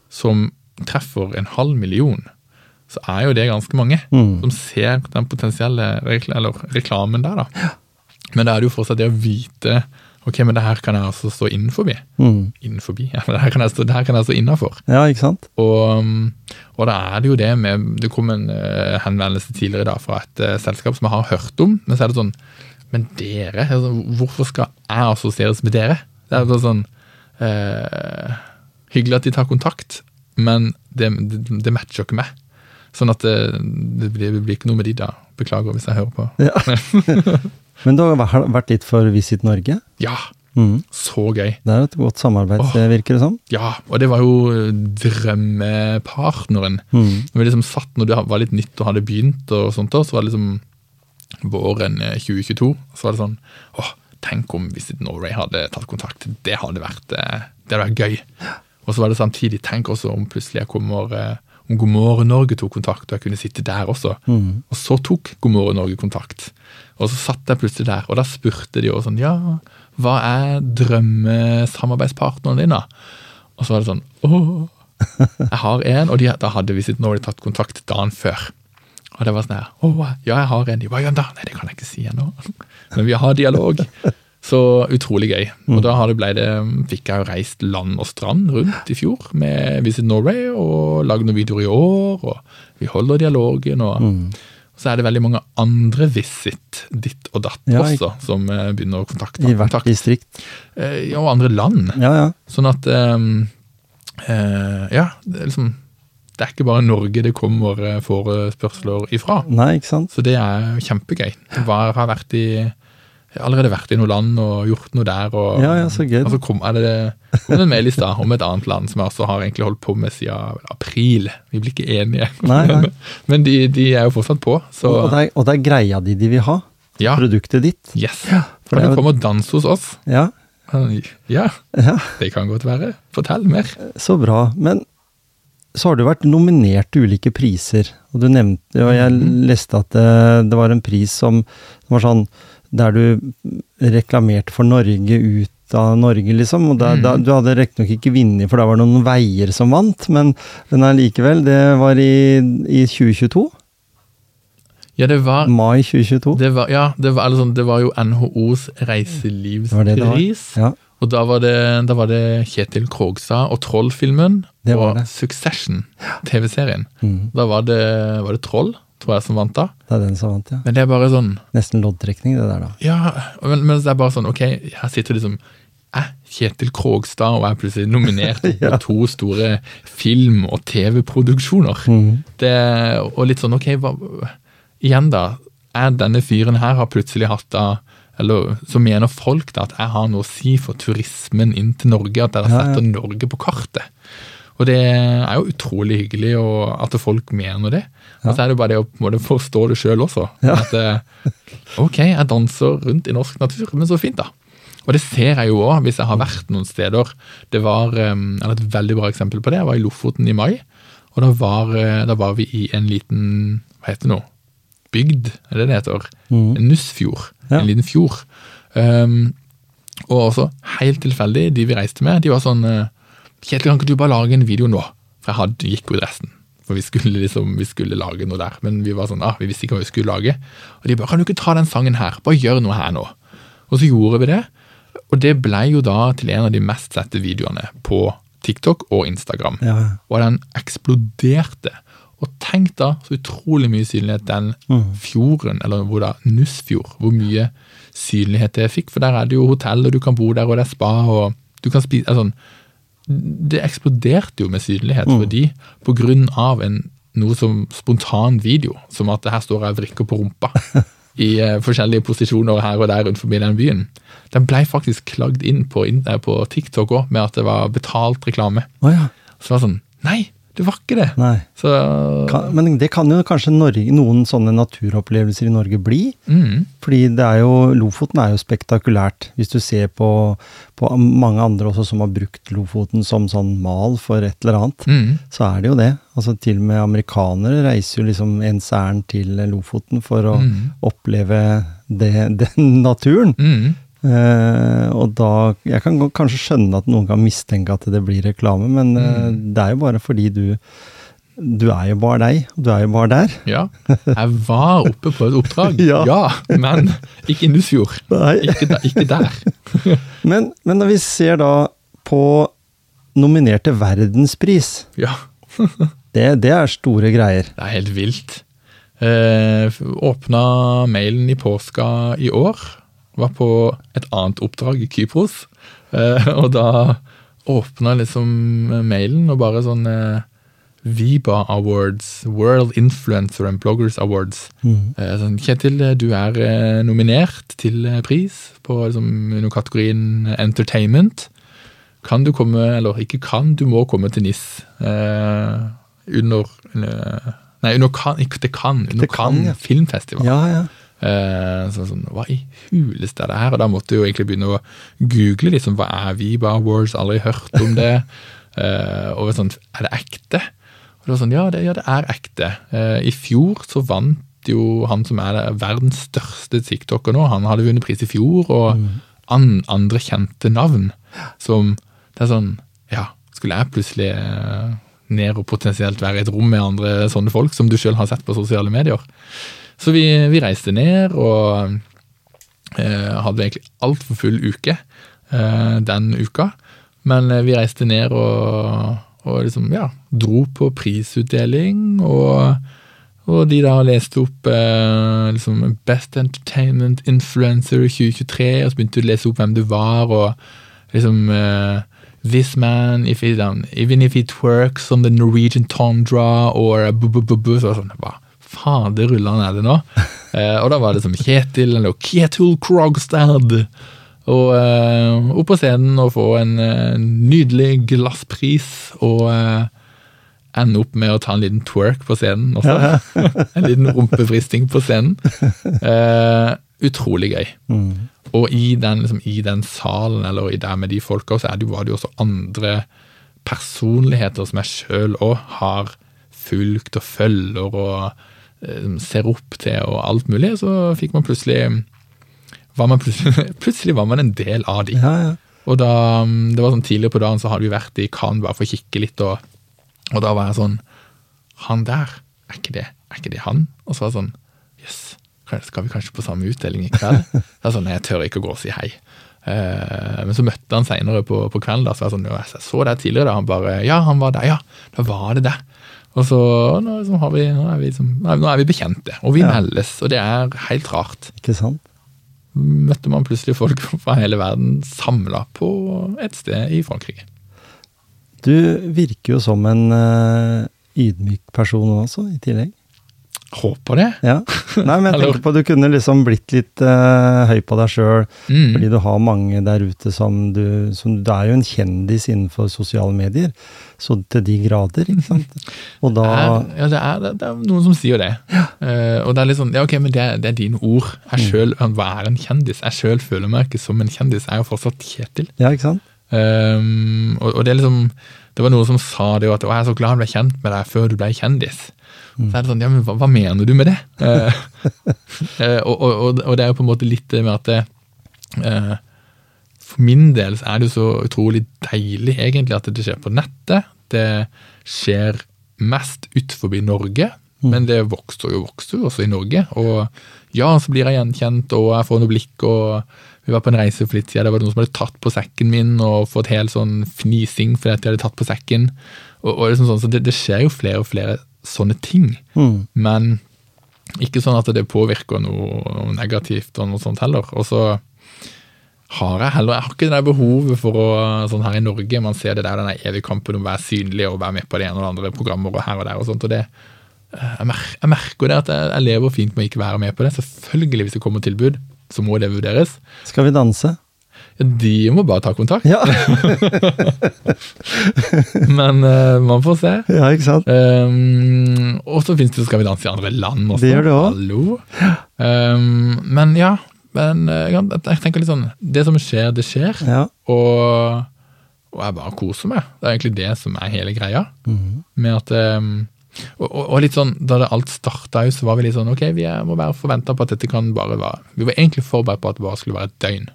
B: som treffer en halv million, så er jo det ganske mange
A: Mm.
B: som ser den potensielle rekl reklamen der, da. Men da er det jo fortsatt det å vite Ok, men det her kan jeg altså stå innenfor.
A: Mm.
B: Innenfor? Ja, men det her kan jeg stå, det her kan jeg stå innafor.
A: Ja, ikke sant?
B: Og, um, og da er det jo det med Det kom en uh, henvendelse tidligere i dag fra et uh, selskap som jeg har hørt om. Men så er det sånn Men dere? Altså, hvorfor skal jeg assosieres med dere? Det er bare sånn eh, Hyggelig at de tar kontakt, men det, det, det matcher ikke meg. Sånn at det, det, blir, det blir ikke noe med de da. Beklager hvis jeg hører på.
A: Ja. Men du har vært- litt for Visit Norge?
B: Ja,
A: Mm.
B: så gøy.
A: Det er et godt samarbeid,
B: Åh.
A: virker det som.
B: Ja, og det var jo drømmepartneren.
A: Mm.
B: Når vi liksom satt når det var litt nytt og hadde begynt, og sånt så var det liksom våren eh, 2022. Så var det sånn åh, tenk om Visit Norway hadde tatt kontakt. Det hadde vært, eh, det hadde vært gøy. Og så var det samtidig tenk også om plutselig jeg kommer eh, om God morgen Norge tok kontakt, og jeg kunne sitte der også.
A: Mm.
B: Og så tok God morgen Norge kontakt. Og så satt jeg plutselig der, og da spurte de jo sånn Ja, hva er drømmesamarbeidspartneren din, da? Og så var det sånn Å, jeg har en. Og de, da hadde Visit Norway tatt kontakt dagen før. Og det var sånn her Åh, ja, jeg har en. De, bare, ja da? Nei, det kan jeg ikke si ennå. Men vi har dialog. Så utrolig gøy. Og da ble det, fikk jeg jo reist land og strand rundt i fjor med Visit Norway, og lagd noen videoer i år, og vi holder dialogen. og så er det veldig mange andre Visit ditt og datt
A: Ja,
B: også, som eh, begynner å kontakte.
A: I hvert
B: kontakt.
A: distrikt.
B: Eh, og andre land.
A: Ja, ja.
B: Sånn at ehm, eh, Ja, liksom Det er ikke bare Norge det kommer eh, forespørsler ifra.
A: Nei, ikke sant?
B: Så det er kjempegøy. Jeg har vært i jeg har allerede vært i noen land og gjort noe der. Og,
A: Ja, ja, så gøy.
B: Og så kom, er det, kom det en mail i stad om et annet land som jeg også har egentlig holdt på med siden april. Vi blir ikke enige.
A: Nei, nei.
B: Men de, de er jo fortsatt på, så
A: Og det, er, og det er greia di de vil ha.
B: ja.
A: Produktet ditt.
B: Yes.
A: for
B: Kan du komme og danse hos oss?
A: Ja,
B: Ja,
A: ja,
B: det kan godt være. Fortell mer.
A: så bra. Men så har du vært nominert til ulike priser. Og du nevnte, og jeg leste at det, det var en pris som var sånn der du reklamerte for Norge ut av Norge, liksom. Og da, da, du hadde riktignok ikke vunnet, for da var det noen veier som vant, men, men allikevel, det var i, i 2022?
B: Ja, det var
A: Mai 2022?
B: Det var, ja, det var, sånn, det var jo NHOs reiselivspris.
A: var det det var. Ja.
B: Og da var, det, da var det Kjetil Krogstad og Troll-filmen og. Succession, TV-serien.
A: Mm.
B: Da var det, var det Troll, tror jeg, som vant da.
A: Det er den som vant, ja.
B: Men det er bare sånn
A: Nesten loddtrekning, det der, da.
B: Ja, men, men det er bare sånn, ok, her sitter liksom jeg, Kjetil Krogstad, og jeg er plutselig nominert på to store film- og TV-produksjoner.
A: Mm.
B: Og litt sånn, ok, hva, igjen da, er denne fyren her har plutselig hatt da, eller så mener folk da at jeg har noe å si for turismen inn til Norge, at dere
A: Ja, ja.
B: Norge på kartet. Og det er jo utrolig hyggelig at folk mener det. Og så er det bare det å på en måte forstå det sjøl også. At eh, ok, jeg danser rundt i norsk natur, men så fint, da. Og det ser jeg jo òg, hvis jeg har vært noen steder. Det var eh, eller Et veldig bra eksempel på det. Jeg var i Lofoten i mai, og da var, eh, da var vi i en liten Hva heter det nå? Bygd, er det det heter?
A: Mm.
B: En Nussfjord.
A: Ja.
B: En liten fjord. Um, og også helt tilfeldig, de vi reiste med, de var sånn eh, Kjetil, kan ikke du bare lage en video nå? For jeg hadde, gikk ut resten. For vi skulle liksom, vi skulle lage noe der. Men vi var sånn, ah, vi visste ikke hva vi skulle lage. Og de bare, kan du ikke ta den sangen her? Bare gjør noe her nå. Og så gjorde vi det. Og det ble jo da til en av de mest sette videoene på TikTok og Instagram.
A: Ja.
B: Og den eksploderte. Og tenk da så utrolig mye synlighet den fjorden, eller hvor da, Nussfjord, hvor mye synlighet det fikk. For der er det jo hotell, og du kan bo der, og det er spa, og du kan spise altså, Det eksploderte jo med synlighet for de på grunn av en noe som spontan video, som at her står jeg og vrikker på rumpa i uh, forskjellige posisjoner her og der rundt forbi den byen. Den ble faktisk klagd inn på, inn, eh, på TikTok òg, med at det var betalt reklame.
A: Oh, ja.
B: Så det var sånn Nei, Det var ikke det. Så
A: Kan, men det kan jo kanskje Norge, noen sånne naturopplevelser i Norge bli?
B: mm,
A: Fordi det er jo, Lofoten er jo spektakulært. Hvis du ser på, på mange andre også som har brukt Lofoten som sånn mal for et eller annet,
B: mm,
A: så er det jo det. Altså Til og med amerikanere reiser jo liksom ens ærend til Lofoten for å
B: Mm.
A: oppleve det, den naturen. Eh, og da Jeg kan kanskje skjønne at noen kan mistenke at det blir reklame, men eh, det er jo bare fordi du Du er jo bare deg, og du er jo bare der.
B: Ja. Jeg var oppe på et oppdrag,
A: Ja.
B: men ikke i Nussfjord. Ikke, da, ikke der.
A: Men, men når vi ser da på nominerte verdenspris,
B: Ja,
A: det, det er store greier.
B: det er helt vilt. Eh, åpna mailen i påska i år. Var på et annet oppdrag i Kypros. Eh, og da åpna liksom mailen og bare sånn eh, Viba Awards, World Influencer and Bloggers Awards. Eh, sånn, Kjetil, du er nominert til pris på liksom, under kategorien Entertainment. Kan du komme, eller ikke kan, du må komme til NIS eh, under Nei, under kan, ikke til Cannes, under
A: kan ja.
B: Cannes filmfestival.
A: Ja, ja.
B: Eh, så sånn, Hva i huleste er det her? Og da måtte jeg jo egentlig begynne å google liksom, hva er Viba Awards, aldri hørt om det. Eh, og sånn, er det ekte? Og det var sånn, ja det, ja, det er ekte. Eh, I fjor så vant jo han som er verdens største tiktoker nå, han hadde vunnet pris i fjor, og an, andre kjente navn. Som det er sånn Ja, skulle jeg plutselig ned og potensielt være i et rom med andre sånne folk som du sjøl har sett på sosiale medier? Så vi, vi reiste ned og eh, hadde egentlig altfor full uke eh, den uka. Men eh, vi reiste ned og, og liksom, ja, dro på prisutdeling, og, og de da leste opp eh, liksom Best Entertainment Influencer 2023, og så begynte de å lese opp hvem du var, og liksom eh, This man, if he, um, even if he twerks on the Norwegian tundra, or bu, bu, bu, bu, så sånn, hva faderullan er det nå? Eh, og da var det som Kjetil, eller Kjetil Krogstad. Og eh, opp på scenen og få en eh, nydelig glasspris, og eh, ende opp med å ta en liten twerk på scenen også. en liten rumpefristing på scenen. Eh, utrolig gøy. Og i den, liksom, i den salen, eller i der med de folka, så det var det jo også andre personligheter som jeg sjøl òg har fulgt og følger og ser opp til og alt mulig. Så fikk man plutselig var man plutselig, plutselig var man en del av de.
A: ja, ja.
B: Og da, mm, det var sånn Tidligere på dagen så hadde vi vært i Cannes bare for å kikke litt, og, og da var jeg sånn Han der, er ikke det, er ikke det han? Og så var jeg sånn Jøss, yes, skal vi kanskje på samme utdeling i kveld? Det jeg sånn, jeg tør ikke å gå og si hei. Eh, men så møtte han seinere på, på kvelden, da, så var jeg sånn, jeg så deg tidligere. da, Han bare Ja, han var der, ja. Da var det det. Og så nå, liksom, har vi, nå, er vi, liksom, nå er vi bekjente, og vi
A: Ja.
B: meldes, og det er helt rart
A: Ikke sant?
B: møtte man plutselig folk fra hele verden samla på et sted i Frankrike.
A: Du virker jo som en uh, ydmyk person også, i tillegg.
B: Håper det.
A: Ja. Nei, men jeg tenkte på at du kunne liksom blitt litt uh, høy på deg sjøl,
B: Mm.
A: fordi du har mange der ute som du som, Du er jo en kjendis innenfor sosiale medier, så til de grader, ikke sant? Og da
B: Det er, ja, det er, det er noen som sier det. Eh, og det er litt sånn, ja ok, men det, det er dine ord. Jeg selv, Hva er en kjendis? Jeg sjøl føler meg ikke som en kjendis. Jeg er jo fortsatt Kjetil.
A: Ja, ikke sant?
B: Um, og, og det er liksom Det var noen som sa det jo at «Å, 'jeg er så glad jeg ble kjent med deg før du ble kjendis'. Så er det sånn, ja, men hva, hva mener du med det? Eh, eh, og, og, og, og det er jo på en måte litt det med at det, eh, For min del så er det jo så utrolig deilig egentlig at det skjer på nettet. Det skjer mest utenfor Norge, men det vokser jo vokser jo også i Norge. Og ja, så blir jeg gjenkjent, og jeg får noe blikk, og vi var på en reise for litt siden, det var noen som hadde tatt på sekken min og fått helt sånn fnising fordi at de hadde tatt på sekken. Og, og liksom sånn, så det, det skjer jo flere og flere sånne ting.
A: Mm.
B: Men ikke sånn at det påvirker noe, negativt og noe sånt heller. Og så har jeg heller jeg har ikke det der behovet for å sånn her i Norge, man ser det der den evige kampen om å være synlig og være med på det ene og det andre programmer og her og der og sånt. og det eh, jeg, mer, jeg merker det at jeg, jeg lever fint med å ikke være med på det. Selvfølgelig, hvis det kommer tilbud, så må det vurderes.
A: Skal vi danse?
B: De må bare ta kontakt.
A: Ja,
B: Men uh, man får se.
A: ja ikke sant?
B: Um, og så finnes det Skal vi danse i andre land også.
A: Det gjør det også.
B: Hallo. Um, men ja, men eh, jeg, tenker litt sånn Det som skjer, det skjer.
A: Ja.
B: Og, og jeg bare koser meg. Det er egentlig det som er hele greia.
A: Mhm.
B: Med at um, og, og, og litt sånn, Da det alt starta, så var vi litt sånn ok, vi må være forventa på at dette kan bare være Vi var egentlig forberedt på at det bare skulle være et døgn.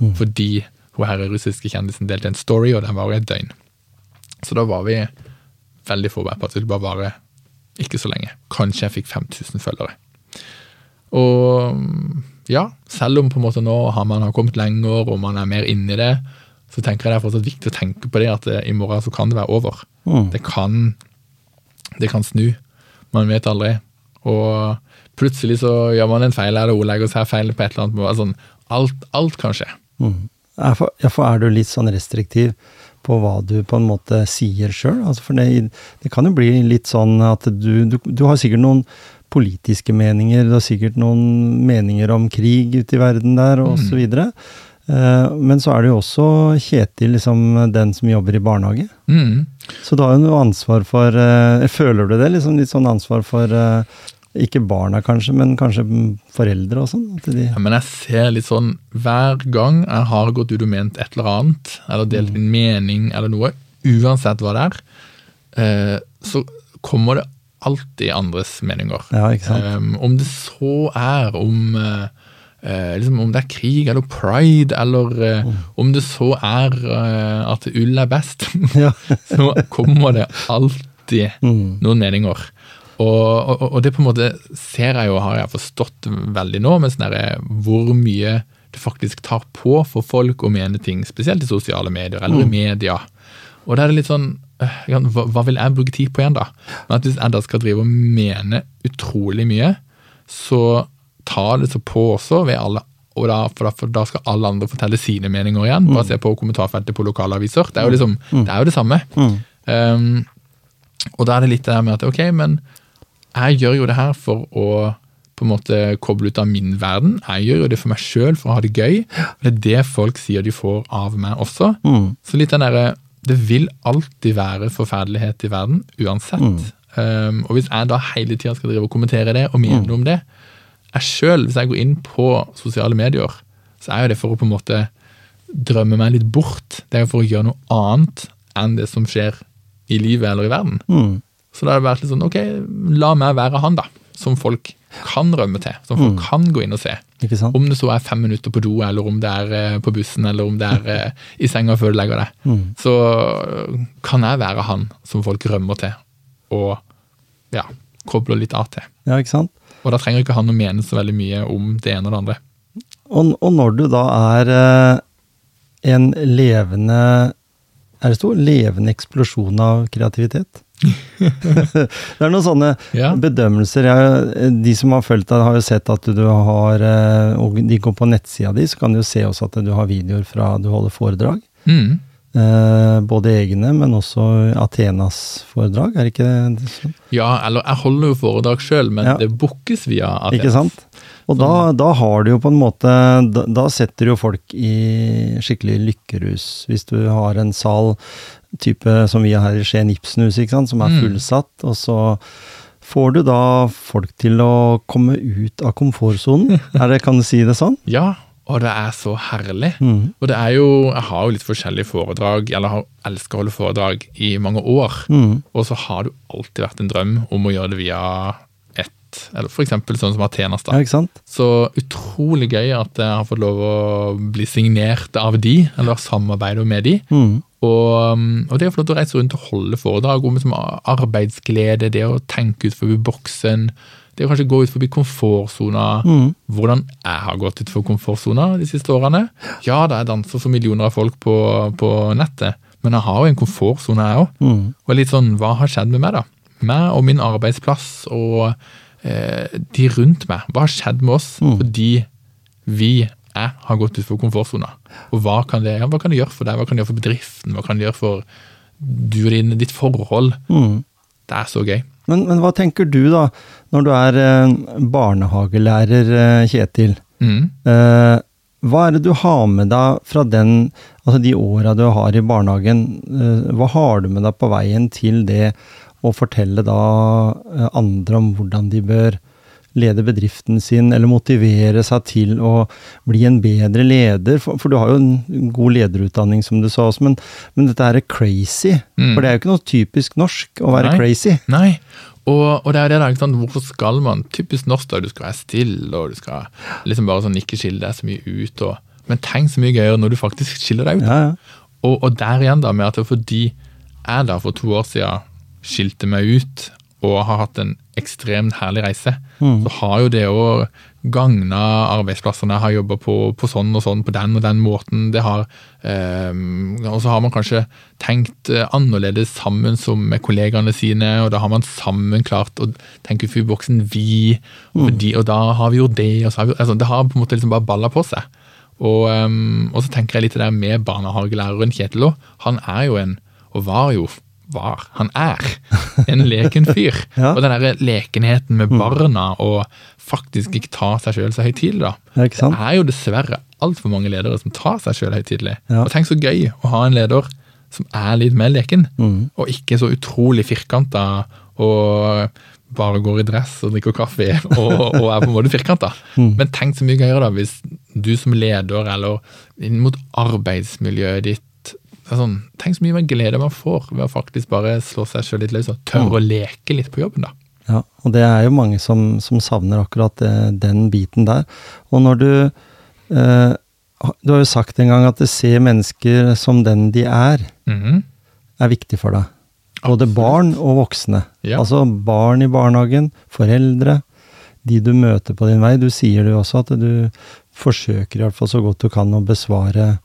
B: Fordi hun her russiske kjendisen delte en story, og den varer et døgn. Så da var vi veldig forberedt på at det skulle bare vare ikke så lenge. Kanskje jeg fikk 5000 følgere. Og ja, selv om på en måte nå har man har kommet lenger og man er mer inne i det, så tenker jeg det er fortsatt viktig å tenke på det at det, i morgen så kan det være over.
A: Mm.
B: Det kan det kan snu. Man vet aldri. Og plutselig så gjør man en feil, eller ordlegger seg feil på et eller annet. Sånn, alt, alt kan skje.
A: Mm. Er for, ja, for er du litt sånn restriktiv på hva du på en måte sier sjøl? Altså for det, det kan jo bli litt sånn at du, du, du har sikkert noen politiske meninger, du har sikkert noen meninger om krig ute i verden der, og så videre. Eh, Men så er det jo også Kjetil, liksom den som jobber i barnehage.
B: Mm.
A: Så du har jo noe ansvar for eh, Føler du det? Liksom litt sånn ansvar for eh, ikke barna kanskje, men kanskje foreldre og sånn? De,
B: Ja, men jeg ser litt sånn hver gang jeg har gått ut og ment et eller annet, eller delt min mening eller noe, uansett hva det er, eh, så kommer det alltid andres meninger.
A: ja, ikke sant?
B: Um, om det så er om eh, eh, liksom om det er krig eller pride, eller eh, om det så er eh, at ull er best, så kommer det alltid
A: Mm.
B: noen meninger. Og, og, og det på en måte ser jeg jo, har jeg forstått veldig nå, men sånn hvor mye det faktisk tar på for folk å mene ting, spesielt i sosiale medier eller i media. Og da er det litt sånn øh, hva, hva vil jeg bruke tid på igjen, da? Men at hvis jeg da skal drive og mene utrolig mye, så tar det så på også ved alle og da, for, da, for da skal alle andre fortelle sine meninger igjen. Bare se på kommentarfeltet på lokalaviser. Det er jo liksom, det er jo det samme.
A: Mm.
B: Um, og da er det litt det her med at ok, men jeg gjør jo det her for å på en måte koble ut av min verden. Jeg gjør jo det for meg sjøl, for å ha det gøy. Og det er det folk sier de får av meg også.
A: Mm.
B: Så litt den derre Det vil alltid være forferdelighet i verden, uansett. Um, og hvis jeg da hele tida skal drive og kommentere det og mene noe om det Jeg sjøl, hvis jeg går inn på sosiale medier, så er jo det for å på en måte drømme meg litt bort. Det er jo for å gjøre noe annet enn det som skjer i livet eller i verden.
A: Mm.
B: Så da har det vært litt sånn, ok, la meg være han da, som folk kan rømme til, som folk kan gå inn og se. Om det så er fem minutter på do, eller om det er eh, på bussen, eller om det er eh, i senga før du legger deg.
A: Mm.
B: Så kan jeg være han som folk rømmer til, og ja, kobler litt av til.
A: Ja, ikke sant?
B: Og da trenger ikke han å mene så veldig mye om det ene og det andre.
A: Og, og når du da er eh, en levende Er det stor Levende eksplosjon av kreativitet? det er noen sånne
B: Ja.
A: bedømmelser. Jeg, de som har fulgt deg, har jo sett at du har eh, Og de går på nettsida di, så kan du jo se også at du har videoer fra du holder foredrag.
B: Mm.
A: Eh, både egne, men også Athenas foredrag, er ikke det sånn?
B: Ja, eller jeg holder jo foredrag sjøl, men
A: Ja.
B: det bookes via Athenas.
A: Ikke sant? Og da, da har du jo på en måte da, da setter jo folk i skikkelig lykkerus. Hvis du har en sal type som vi har her i Skien Ibsenhus, som er
B: Mm.
A: fullsatt, og så får du da folk til å komme ut av komfortsonen. Kan du si det sånn?
B: Ja, og det er så herlig.
A: Mm.
B: Og det er jo, jeg har jo litt forskjellige foredrag, eller har elsker å holde foredrag i mange år.
A: Mm.
B: Og så har det alltid vært en drøm om å gjøre det via ett, eller eksempel sånn som Athenas da.
A: Ja?
B: Så utrolig gøy at jeg har fått lov å bli signert av de, eller samarbeide med de.
A: Mm.
B: Og, um, og det å få lov til å reise rundt og holde foredrag om liksom arbeidsglede, det å tenke ut forbi boksen, det å kanskje gå ut forbi komfortsona,
A: Mm.
B: hvordan jeg har gått ut for komfortsona de siste årene. Ja, da jeg danser for millioner av folk på, på nettet, men jeg har jo en komfortsone, jeg òg.
A: Mm.
B: Og litt sånn, hva har skjedd med meg, da? Meg og min arbeidsplass og de rundt meg. Hva har skjedd med oss
A: Mm.
B: fordi vi, jeg, har gått ut for komfortsona? Og hva kan, det, hva kan det gjøre for deg? Hva kan det gjøre for bedriften? Hva kan det gjøre for du og din, ditt forhold?
A: Mm.
B: Det er så gøy.
A: Men, men hva tenker du da, når du er eh, barnehagelærer, eh, Kjetil?
B: Mm.
A: Eh, hva er det du har med deg fra den, altså de åra du har i barnehagen? eh, Hva har du med deg på veien til det å fortelle da eh, andre om hvordan de bør lede bedriften sin, eller motivere seg til å bli en bedre leder? For, for du har jo en god lederutdanning, som du sa også, men, men dette er crazy.
B: Mm.
A: For det er jo ikke noe typisk norsk å være
B: Nei.
A: crazy.
B: Nei. Og, og det er det der, ikke sant? Hvorfor skal man Typisk norsk da, du skal være stille, og du skal liksom bare sånn ikke skille deg så mye ut. Og, men tenk så mye gøyere når du faktisk skiller deg ut.
A: Ja, ja.
B: Og, og der igjen da, med at fordi jeg da for to år siden skilte meg ut og har hatt en ekstremt herlig reise, så har jo det å gagne arbeidsplassene har jobba på, på sånn og sånn, på den og den måten. Det har, eh, og så har man kanskje tenkt eh, annerledes sammen som med kollegaene sine, og da har man sammen klart å tenke utenfor boksen vi, og, de, og da har vi gjort det, og så har vi, altså, det har på en måte liksom bare balla på seg. Og, um, og så tenker jeg litt det der med barnehagelæreren Kjetil òg. Han er jo en, og var jo var, han er en leken fyr.
A: Ja.
B: Og den der lekenheten med barna og faktisk ikke ta seg sjøl så høytidelig, da.
A: Ikke sant?
B: Det er jo dessverre altfor mange ledere som tar seg sjøl høytidelig.
A: Ja.
B: Og tenk så gøy å ha en leder som er litt mer leken,
A: Mm.
B: og ikke så utrolig firkanta og bare går i dress og drikker kaffe og, og er på en måte firkanta.
A: Mm.
B: Men tenk så mye gøyere da hvis du som leder eller inn mot arbeidsmiljøet ditt det er sånn, Tenk så mye mer glede man får ved å faktisk bare slå seg sjøl litt løs og tørre å leke litt på jobben. da.
A: Ja, og det er jo mange som, som savner akkurat det, den biten der. Og når du eh, Du har jo sagt en gang at å ser mennesker som den de er,
B: Mhm.
A: er viktig for deg. Både
B: Absolutt.
A: barn og voksne.
B: Ja.
A: Altså barn i barnehagen, foreldre, de du møter på din vei. Du sier jo også at du forsøker i hvert fall så godt du kan å besvare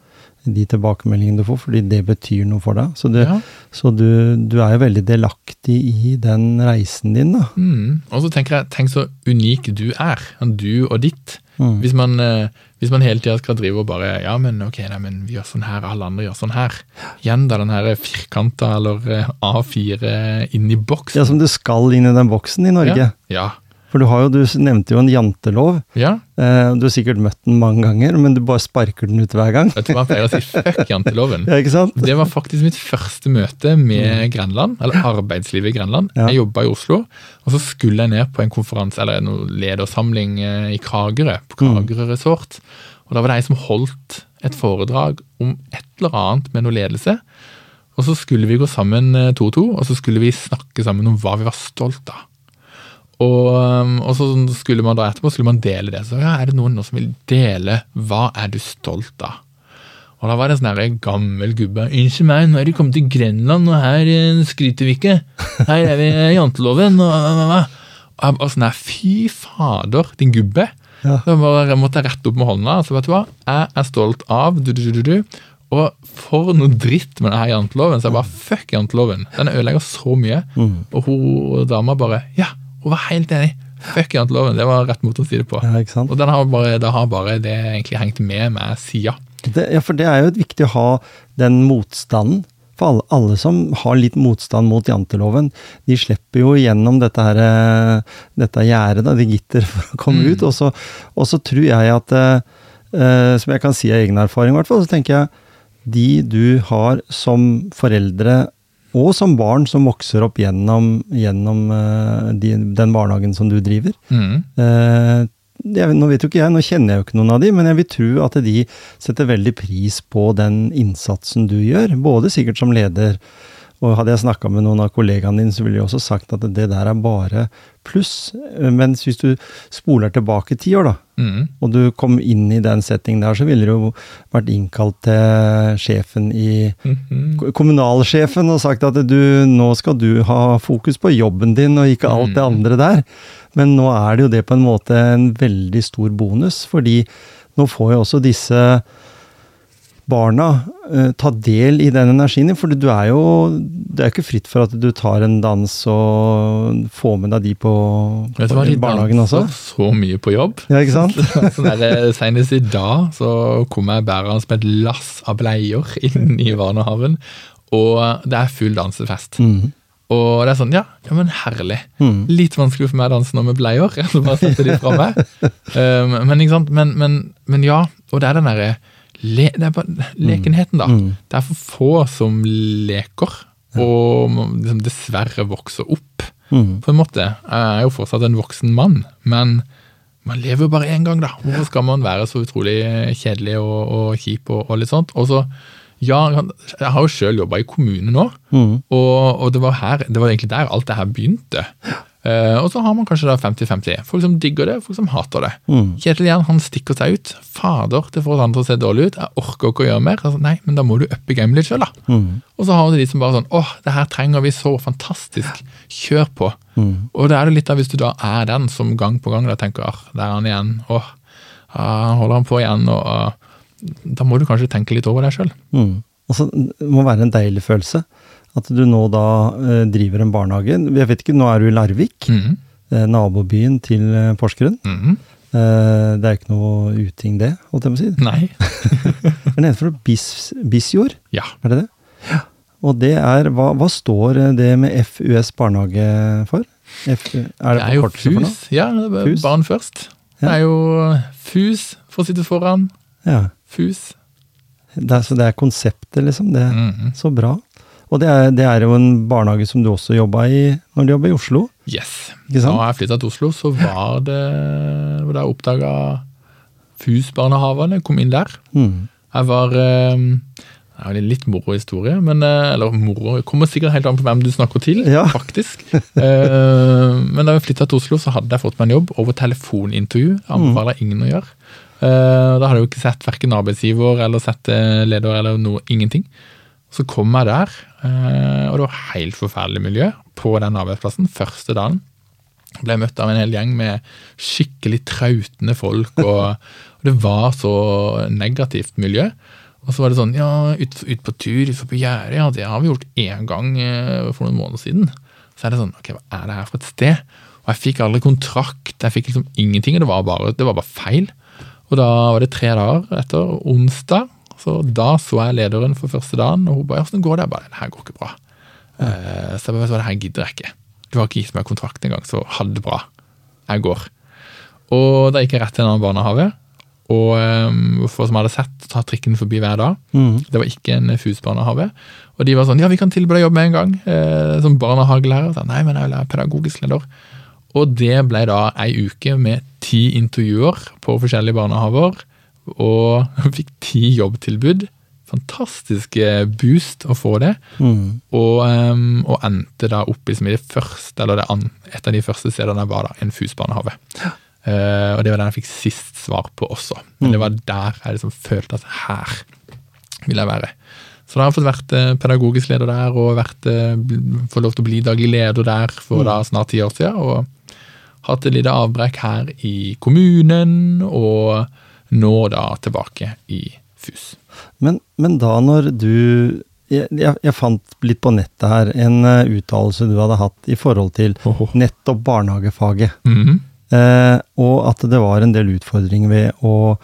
A: de tilbakemeldingene du får, fordi det betyr noe for deg. Så, du,
B: Ja.
A: så du, du er jo veldig delaktig i den reisen din, da.
B: Mm. Og så tenker jeg, tenk så unik du er. Du og ditt.
A: Mm.
B: Hvis, man, eh, hvis man hele tida skal drive og bare Ja, men ok, nei, men vi gjør sånn her, alle andre gjør sånn her. Igjen da den her firkanta eller eh, A4 inni boksen.
A: Ja, som du skal inn i den boksen i Norge.
B: Ja. ja.
A: For du har jo, du nevnte jo en jantelov.
B: ja.
A: Eh, du har sikkert møtt den mange ganger, men du bare sparker den ut hver gang.
B: Vet du hva jeg pleier å si? Fuck janteloven.
A: Ja, ikke sant?
B: Det var faktisk mitt første møte med Grenland, eller arbeidslivet i Grenland.
A: Ja.
B: Jeg jobba i Oslo, og så skulle jeg ned på en konferanse, eller en ledersamling eh, i Kragerø, på Kragerø resort. Og da var det ei som holdt et foredrag om et eller annet med noe ledelse. Og så skulle vi gå sammen eh, to og to, og så skulle vi snakke sammen om hva vi var stolt av. Og, um, og så skulle man da etterpå skulle man dele det. Så ja, er det noen nå som vil dele hva er du stolt av? Og da var det en sånn gammel gubbe. Unnskyld meg, nå er du kommet til Grenland, og her eh, skryter vi ikke. Her er vi i janteloven, og og, hva. Og sånn her, fy fader, din gubbe.
A: Ja.
B: Så jeg bare måtte jeg rette opp med hånda. Så vet du hva, jeg er stolt av du, du, du. Og for noe dritt med denne janteloven. Så jeg bare fuck janteloven. Den ødelegger så mye. Og hun dama bare ja, hun var helt enig. Fuck janteloven. Det var rett måte å si det på.
A: Ja?
B: Og den har bare, det har bare det egentlig hengt med meg sida.
A: Ja, for det er jo viktig å ha den motstanden. For alle, alle som har litt motstand mot janteloven, de slipper jo gjennom dette, her, eh, dette gjerdet, da, det gitter, for å komme
B: Mm.
A: ut. Og så, og så tror jeg at, eh, eh, som jeg kan si av egen erfaring i hvert fall, så tenker jeg de du har som foreldre og som barn som vokser opp gjennom, gjennom uh, de, den barnehagen som du driver,
B: Mm.
A: Uh, jeg, nå vet jo ikke jeg, nå kjenner jeg jo ikke noen av de, men jeg vil tro at de setter veldig pris på den innsatsen du gjør, både sikkert som leder, og hadde jeg snakka med noen av kollegaene dine, så ville de også sagt at det der er bare pluss. Mens hvis du spoler tilbake ti år, da,
B: Mm.
A: og du kom inn i den settingen der, så ville du jo vært innkalt til sjefen i
B: Mhm.
A: kommunalsjefen og sagt at du, nå skal du ha fokus på jobben din og ikke alt det andre der. Men nå er det jo det på en måte en veldig stor bonus, fordi nå får jo også disse barna eh, ta del i den energien din, for du er jo Det er jo ikke fritt for at du tar en dans og får med deg de på,
B: Vet du
A: på
B: hva, de
A: barnehagen også.
B: danser så mye på jobb.
A: Ja, ikke sant?
B: sånn der, Senest i dag så kom jeg bærende med et lass av bleier inn i barnehagen, og det er full dansefest.
A: Mm.
B: Og det er sånn, ja, ja men herlig.
A: Mm.
B: Litt vanskelig for meg å danse nå med bleier. Jeg bare sette de fra meg. Um, men? Men, men, men ja, Og det er den derre le, det er bare lekenheten, da.
A: Mm.
B: Det er for få som leker, og liksom dessverre vokser opp.
A: Mm.
B: På en måte. Jeg er jo fortsatt en voksen mann, men man lever jo bare én gang, da. Hvorfor skal man være så utrolig kjedelig og, og kjip og, og litt sånt? Og så, ja, jeg har jo sjøl jobba i kommune nå,
A: Mm.
B: og, og det var her, det var egentlig der alt det her begynte. Eh, og så har man kanskje da 50-50. Folk som digger det, folk som hater det.
A: Mm.
B: Kjetil Jern han stikker seg ut. Fader, det får andre til å se dårlig ut. Jeg orker ikke å gjøre mer. Altså, nei, men da må du uppe gamet litt sjøl, da.
A: Mm.
B: Og så har du de som bare sånn åh, det her trenger vi så fantastisk. Kjør på.
A: Mm.
B: Og det er det litt av hvis du da er den som gang på gang da tenker ah, der er han igjen. Åh, ah, holder han på igjen? Og, ah, da må du kanskje tenke litt over deg sjøl.
A: Mm. Og så det må være en deilig følelse at du nå da eh, driver en barnehage. Jeg vet ikke, nå er du i Larvik,
B: Mhm.
A: eh, nabobyen til eh, Porsgrunn.
B: Mhm.
A: Eh, det er ikke noe uting det, holdt jeg på å si.
B: Nei.
A: Det er fra Bis, Bisjord,
B: Ja.
A: er det det? Ja. Og det er, hva, hva står eh, det med FUS barnehage for? F, er det,
B: Det er jo? FUS. Ja, det
A: Fus.
B: barn først. Det er jo FUS for å sitte foran.
A: Ja.
B: FUS.
A: Det er, så det er konseptet, liksom. Det,
B: Mhm.
A: Så bra. Og det er, det er jo en barnehage som du også jobba i når du jobba i Oslo.
B: Yes.
A: Ikke sant?
B: Da jeg flytta til Oslo, så var det da jeg oppdaga FUS-barnehagene. Kom inn der.
A: Mm.
B: Jeg var Det er en litt moro historie, men eh, Eller moro Kommer sikkert helt an på hvem du snakker til,
A: Ja.
B: faktisk. Eh, men da jeg flytta til Oslo, så hadde jeg fått meg en jobb over telefonintervju. Anbefaler mm. ingen å gjøre. Eh, da hadde jeg jo ikke sett verken arbeidsgiver eller sett eh, leder eller noe, ingenting. Så kom jeg der, eh, og det var helt forferdelig miljø på den arbeidsplassen første dagen. Ble møtt av en hel gjeng med skikkelig trautende folk, og, og det var så negativt miljø. Og så var det sånn, ja, ut, ut på tur, ut på gjerdet, ja, det har vi gjort én gang eh, for noen måneder siden. Så er det sånn, ok, hva er det her for et sted? Og jeg fikk aldri kontrakt, jeg fikk liksom ingenting, og det var bare, det var bare feil. Og da var det tre dager etter onsdag, så da så jeg lederen for første dagen, og hun bare, 'Åssen går det? Jeg bare, det her går ikke bra. Uh, så jeg bare, det her gidder jeg ikke. Du har ikke gitt meg kontrakt engang, så ha det bra. Jeg går. Og da gikk jeg rett til en annen barnehage, og um, for som jeg hadde sett, ta trikken forbi hver dag.
A: Mm.
B: Det var ikke en FUS-barnehage. Og de var sånn, ja, vi kan tilby deg jobb med en gang, eh, som barnehagelærer. Så, Nei, men jeg vil være pedagogisk leder. Og det ble da ei uke med ti intervjuer på forskjellige barnehager, og fikk ti jobbtilbud. Fantastisk eh, boost å få det.
A: Mm.
B: Og, um, og endte da opp liksom i det første, eller det et av de første stedene var da, en FUS-barnehage. Uh, og det var den jeg fikk sist svar på også. Men det var der jeg liksom følte at her vil jeg være. Så da har jeg fått vært eh, pedagogisk leder der, og vært, fått lov til å bli daglig leder der for da snart ti år siden. Og hatt et lite avbrekk her i kommunen, og nå da tilbake i FUS.
A: Men, men da når du jeg, jeg, jeg fant litt på nettet her en uh, uttalelse du hadde hatt i forhold til
B: Oho.
A: nettopp barnehagefaget.
B: Mhm.
A: Eh, og at det var en del utfordringer ved å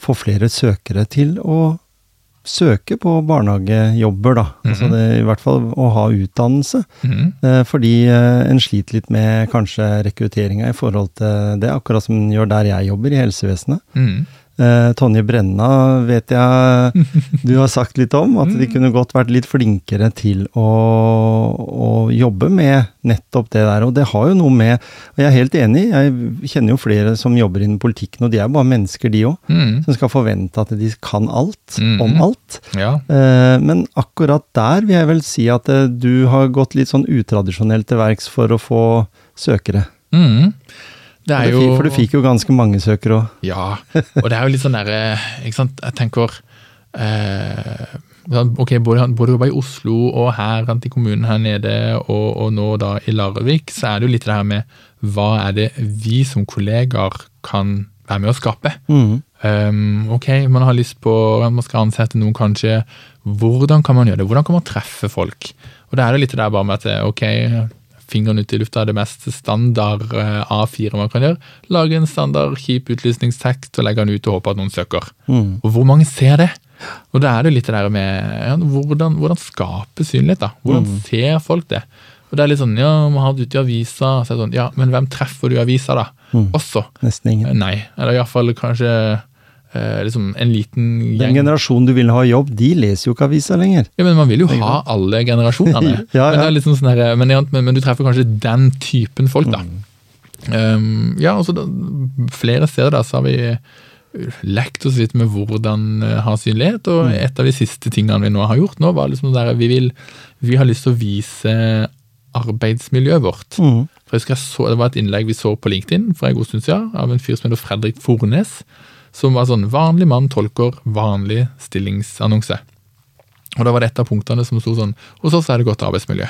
A: få flere søkere til å søke på barnehagejobber, da. Altså
B: Mhm.
A: det, I hvert fall å ha utdannelse.
B: Mhm.
A: Eh, fordi eh, en sliter litt med kanskje rekrutteringa i forhold til det, akkurat som en gjør der jeg jobber, i helsevesenet.
B: Mhm.
A: Eh, Tonje Brenna vet jeg du har sagt litt om, at de kunne godt vært litt flinkere til å, å jobbe med nettopp det der. Og det har jo noe med Og jeg er helt enig, jeg kjenner jo flere som jobber innen politikken, og de er bare mennesker, de òg.
B: mm.
A: Som skal forvente at de kan alt
B: mm.
A: om alt.
B: Ja.
A: Eh, men akkurat der vil jeg vel si at eh, du har gått litt sånn utradisjonelt til verks for å få søkere.
B: Mhm. Det er
A: du
B: jo
A: For du fikk jo ganske mange søkere òg.
B: Ja, og det er jo litt sånn derre Ikke sant, jeg tenker eh, sånn, Ok, både, både jobba i Oslo og her i kommunen her nede, og, og nå da i Larvik, så er det jo litt det her med hva er det vi som kollegaer kan være med å skape?
A: Mm.
B: Um, ok, man har lyst på Man skal ansette noen, kanskje. Hvordan kan man gjøre det? Hvordan kan man treffe folk? Og det er jo litt det der bare med at ok, fingeren ut i lufta er det mest standard eh, A4 man kan gjøre. Lage en standard kjip utlysningstekst og legge den ut og håpe at noen søker.
A: Mm.
B: Og hvor mange ser det? Og da er det litt det der med ja, hvordan, hvordan skape synlighet, da. Hvordan ser folk det? Og det er litt sånn, ja, man har det ute i avisa, så er det sånn, ja, men hvem treffer du i avisa, da? Også.
A: Nesten ingen.
B: Nei, eller iallfall kanskje eh, liksom en liten gjeng.
A: Den generasjonen du vil ha i jobb, de leser jo ikke aviser lenger.
B: Ja, men Man vil jo ha alle generasjonene.
A: Ja,
B: Men, det er liksom sånn her, men, men, men du treffer kanskje den typen folk, da.
A: Mm.
B: Um, ja, altså da, Flere steder da, så har vi uh, lekt oss litt med hvordan uh, ha synlighet, og
A: Mm.
B: et av de siste tingene vi nå har gjort, nå var liksom der vi vil Vi har lyst til å vise arbeidsmiljøet vårt.
A: Mm.
B: For jeg så, Det var et innlegg vi så på LinkedIn for en god stund siden, av en fyr som heter Fredrik Fornes, som var sånn 'Vanlig mann tolker vanlig stillingsannonse'. Og da var det et av punktene som sto sånn 'Hos oss er det godt arbeidsmiljø'.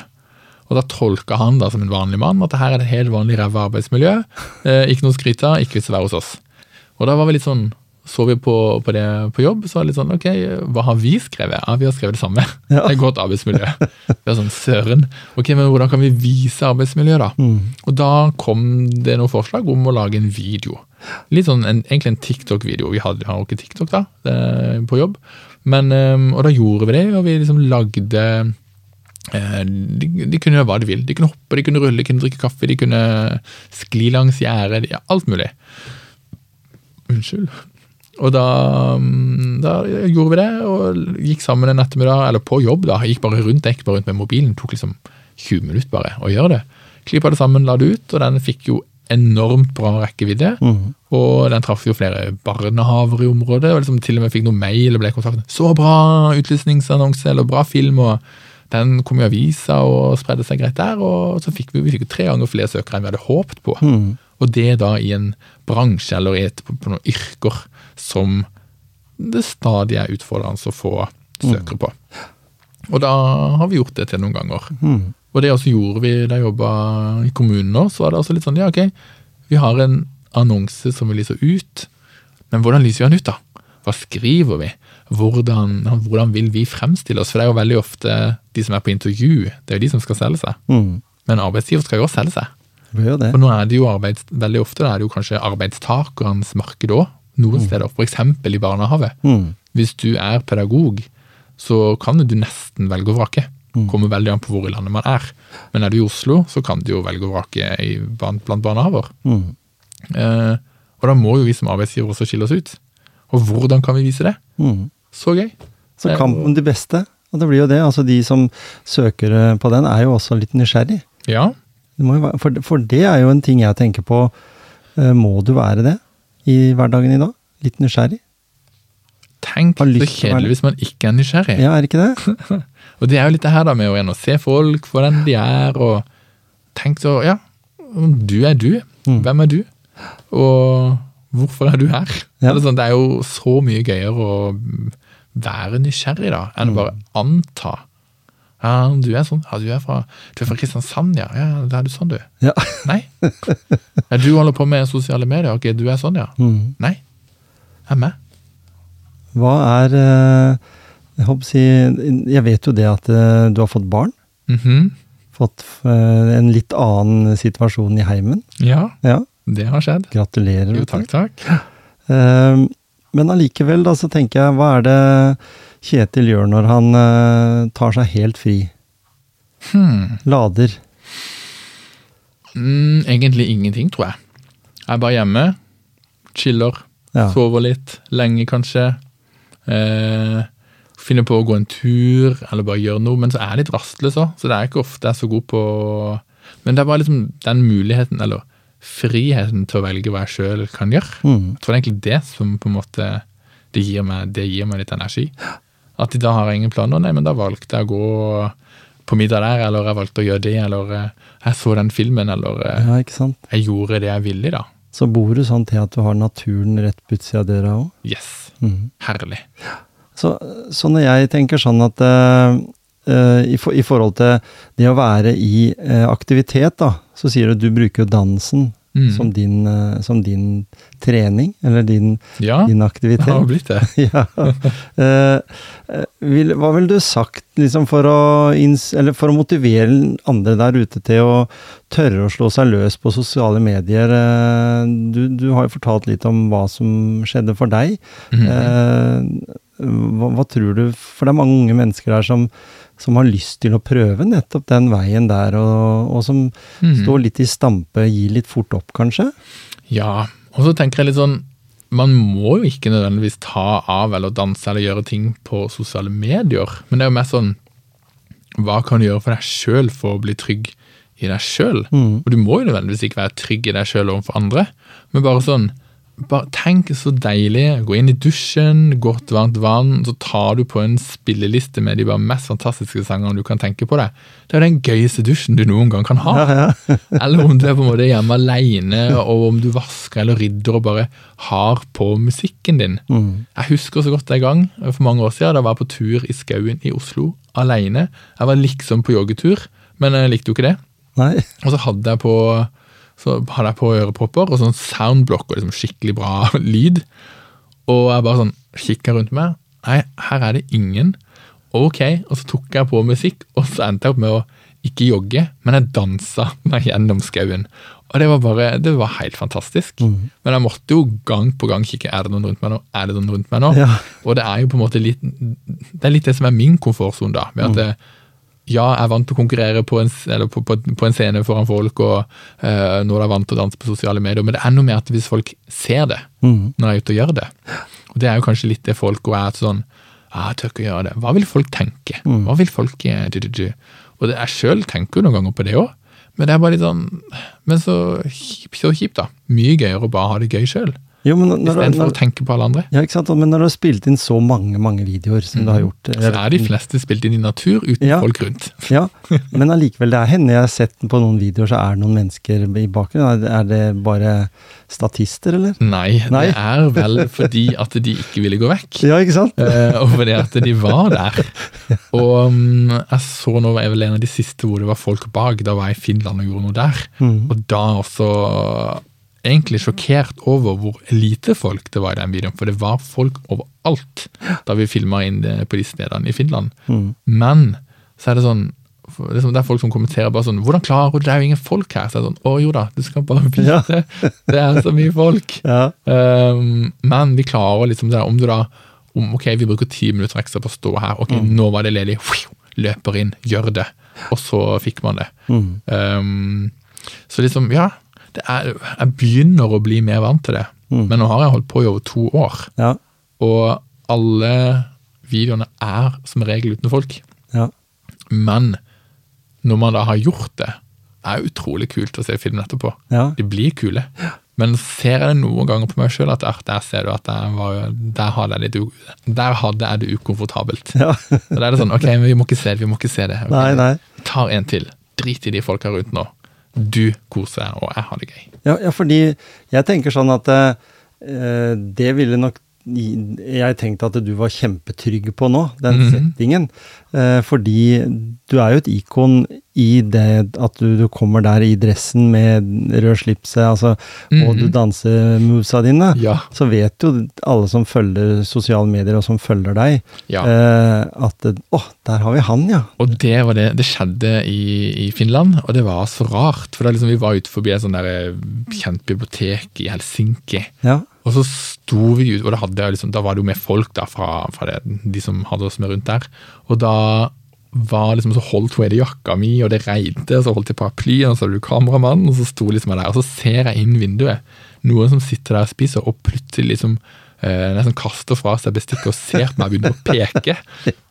B: Og da tolka han da som en vanlig mann at det her er et helt vanlig ræva arbeidsmiljø. Eh, ikke noe å skryte av, ikke vits å være hos oss. Og da var vi litt sånn så vi på, på det på jobb, så var det litt sånn ok, hva har vi skrevet? Ja, vi har skrevet det samme.
A: Ja.
B: Det er godt arbeidsmiljø. Vi er sånn, søren. Ok, men hvordan kan vi vise arbeidsmiljø, da? Og da kom det noen forslag om å lage en video. Litt sånn, en, egentlig en TikTok-video. Vi hadde, jo ikke TikTok da, det, på jobb. Men, og da gjorde vi det, og vi liksom lagde eh, de, de kunne gjøre hva de vil. De kunne hoppe, de kunne rulle, de kunne drikke kaffe, de kunne skli langs gjerdet. Ja, alt mulig. Unnskyld. Og da, mm, da gjorde vi det, og gikk sammen en ettermiddag, eller på jobb, da. Gikk bare rundt, jeg bare rundt med mobilen. Tok liksom 20 minutter bare å gjøre det. Klippa det sammen, la det ut, og den fikk jo enormt bra rekkevidde.
A: Mm.
B: Og den traff jo flere barnehaver i området, og liksom til og med fikk noen mail og ble kontaktet. 'Så bra utlysningsannonse', eller 'bra film', og den kom i avisa og spredde seg greit der. Og så fikk vi, vi fikk tre ganger flere søkere enn vi hadde håpet på.
A: Mm.
B: Og det da i en bransje eller i et, på, på noen yrker som det stadig er utfordrende å få søkere på. Og da har vi gjort det til noen ganger.
A: Mm.
B: Og det også gjorde vi da jeg jobba i kommunen nå, så var det altså litt sånn, ja ok, vi har en annonse som vi lyser ut, men hvordan lyser vi den ut da? Hva skriver vi? Hvordan, hvordan vil vi fremstille oss? For det er jo veldig ofte de som er på intervju, det er jo de som skal selge seg.
A: Mm.
B: Men arbeidsgiver skal jo også selge seg. For nå er det jo arbeids, veldig ofte er det jo kanskje arbeidstakerens marked òg, noen steder. F.eks. i barnehage.
A: Mm.
B: Hvis du er pedagog, så kan du nesten velge og vrake. Kommer veldig an på hvor i landet man er. Men er du i Oslo, så kan du jo velge og vrake i, blant blant barnehager.
A: Mm.
B: Eh, og da må jo vi som arbeidsgiver også skille oss ut. Og hvordan kan vi vise det?
A: Mm.
B: Så gøy.
A: Så kampen
B: jo-
A: de beste. Og det blir jo det. Altså de som søker eh, på den, er jo også litt nysgjerrig.
B: Ja.
A: Være, for, for det er jo en ting jeg tenker på. Eh, Må du være det i hverdagen i dag? Litt nysgjerrig?
B: Tenk så kjedelig hvis man ikke er nysgjerrig.
A: Ja, er ikke det?
B: Og det er jo litt det her da med å igjen å se folk for den de er, og tenk så Ja, du er du.
A: Mm.
B: Hvem er du? Og hvorfor er du her?
A: Ja.
B: Sånn, det er jo så mye gøyere å være nysgjerrig da, enn å bare anta. Ja, du er sånn. Ja, du er fra, du er fra Kristiansand, ja. Ja, da er du sånn, du.
A: Ja.
B: Nei. Ja, du holder på med sosiale medier. Ok, du er sånn, ja.
A: Mm.
B: Nei. Jeg er med.
A: Hva er eh, Jeg si Jeg vet jo det at eh, du har fått barn.
B: Mhm.
A: Fått eh, en litt annen situasjon i heimen.
B: Ja,
A: Ja,
B: det har skjedd.
A: gratulerer.
B: Jo, takk, takk.
A: Eh, men allikevel, da, så tenker jeg, hva er det Kjetil gjør når han tar seg helt fri?
B: Hmm.
A: Lader.
B: Mm, egentlig ingenting, tror jeg. Jeg er bare hjemme, chiller,
A: Ja.
B: sover litt, lenge kanskje. Eh, finner på å gå en tur, eller bare gjøre noe. Men så er jeg litt rastløs òg, så det er ikke ofte jeg er så god på Men det er bare liksom den muligheten, eller friheten til å velge hva jeg sjøl kan gjøre.
A: Mm.
B: Jeg tror det er egentlig det som på en måte det gir meg, det gir meg litt energi. At da har ingen planer. Nei, men da valgte jeg å gå på middag der, eller jeg valgte å gjøre det, eller eh, jeg så den filmen, eller eh,
A: Ja,
B: jeg gjorde det jeg ville, da.
A: Så bor du sånn til at du har naturen rett på utsida av døra òg?
B: Yes.
A: Mm.
B: Herlig.
A: Så, så når jeg tenker sånn at eh, i, for, i forhold til det å være i uh, aktivitet, da, så sier du at du bruker dansen
B: Mm.
A: som, din, uh, som din trening, eller din,
B: Ja,
A: din
B: det har blitt det.
A: ja. Vil, hva ville du sagt liksom, for, å for å motivere andre der ute til å tørre å slå seg løs på sosiale medier? Du, du har jo fortalt litt om hva som skjedde for deg.
B: Mhm.
A: Hva, hva tror du For det er mange unge mennesker der som, som har lyst til å prøve nettopp den veien der, og, og som
B: mm.
A: står litt i stampe, gir litt fort opp, kanskje?
B: Ja, og så tenker jeg litt sånn man må jo ikke nødvendigvis ta av eller danse eller gjøre ting på sosiale medier, men det er jo mer sånn Hva kan du gjøre for deg sjøl for å bli trygg i deg sjøl? Og du må jo nødvendigvis ikke være trygg i deg sjøl overfor andre, men bare sånn bare Tenk så deilig. Gå inn i dusjen, godt, varmt vann, så tar du på en spilleliste med de bare mest fantastiske sangene du kan tenke på deg. Det er jo den gøyeste dusjen du noen gang kan ha.
A: Ja, ja.
B: Eller om du er på en måte hjemme alene, og om du vasker eller rydder og bare har på musikken din. Jeg husker så godt en gang for mange år siden, da var jeg på tur i skauen i Oslo alene. Jeg var liksom på joggetur, men jeg likte jo ikke det.
A: Nei.
B: Og så hadde jeg på, så hadde jeg på ørepropper og sånn soundblock og liksom skikkelig bra lyd. Og jeg bare sånn kikka rundt meg. Nei, her er det ingen. Ok, og så tok jeg på musikk, og så endte jeg opp med å ikke jogge, men jeg dansa meg gjennom skauen. Og det var bare, det var helt fantastisk. Men jeg måtte jo gang på gang kikke er det noen rundt meg nå. er det noen rundt meg nå?
A: Ja.
B: Og det er jo på en måte litt det er litt det som er min komfortsone, da. med at det, ja, jeg er vant til å konkurrere på en, eller på, på, på en scene foran folk, og uh, nå er jeg vant til å danse på sosiale medier, men det er noe med at hvis folk ser det når jeg er ute og gjør det, og det er jo kanskje litt det folk og er sånn ah, jeg tør ikke å gjøre det. Hva vil folk tenke? Hva vil folk eh, du, du, du? Og det, jeg sjøl tenker jo noen ganger på det òg, men det er bare litt sånn Men så så kjipt da. Mye gøyere å bare ha det gøy sjøl,
A: Jo, men når,
B: istedenfor å tenke på alle andre.
A: ja, ikke sant? Men når du har spilt inn så mange mange videoer som du har gjort
B: Så er de fleste spilt inn i natur uten
A: Ja.
B: folk rundt.
A: Ja, men allikevel, det er henne jeg har sett på noen videoer, så er det noen mennesker i bakgrunnen. Er, det bare statister, eller?
B: Nei,
A: Nei.
B: det er vel fordi at de ikke ville gå vekk.
A: Ja, ikke sant?
B: Eh, og fordi at de var der. Og mm, jeg så nå var jeg vel en av de siste hvor det var folk bak. Da var jeg i Finland og gjorde noe der. Og da også egentlig sjokkert over hvor lite folk det var i den videoen. For det var folk overalt da vi filma inn det på de stedene i Finland. Men så er det sånn det er sånn- det er folk som kommenterer bare sånn 'Hvordan klarer du det? Det er jo ingen folk her.' Så er det sånn 'Å jo da, du skal bare vite.
A: Ja.
B: Det er så mye folk'.
A: Ja.
B: Um, men vi klarer liksom det der, om du da om, Ok, vi bruker ti minutter ekstra på å stå her. Ok, nå var det ledig. Løper inn, gjør det. Og så fikk man det. Um, så liksom, ja. Det er, jeg begynner å bli mer vant til det. Men nå har jeg holdt på i over to år.
A: Ja.
B: Og alle videoene er som regel uten folk.
A: Ja.
B: Men når man da har gjort det, er utrolig kult å se filmen etterpå.
A: Ja.
B: De blir kule. Men ser jeg det noen ganger på meg sjøl at ah, der ser du at var, der, hadde jeg det ukomfortabelt.
A: ja.
B: Da er det sånn, ok, vi må ikke se det, vi må ikke se det. Okay,
A: Nei, nei.
B: Tar en til. Drit i de folka rundt nå. Du koser deg, og jeg har det gøy.
A: Ja, ja, fordi jeg tenker sånn at eh, det ville nok jeg tenkte at du var kjempetrygg på nå, den
B: Mhm.
A: settingen. Eh, fordi du er jo et ikon i det at du, du kommer der i dressen med rød slipset, altså, og du
B: Mhm.
A: danser movesa dine.
B: Ja.
A: Så vet jo alle som følger sosiale medier, og som følger deg,
B: Ja.
A: eh, at Å, der har vi han, ja.
B: Og det var det, det skjedde i, i Finland, og det var så rart. For liksom vi var ute forbi et sånt der eh, kjent bibliotek i Helsinki.
A: Ja.
B: Og så sto vi ut, og da, liksom, da var det jo med folk da, fra, fra det, de som hadde oss med rundt der. Og da var liksom, så holdt hun i jakka mi, og det regnet, og så holdt jeg paraplyen, og så hadde du kameramannen, og så sto liksom jeg der. Og så ser jeg inn vinduet, noen som sitter der og spiser, og plutselig liksom eh, nesten kaster fra seg bestikket og ser på meg og begynner å peke.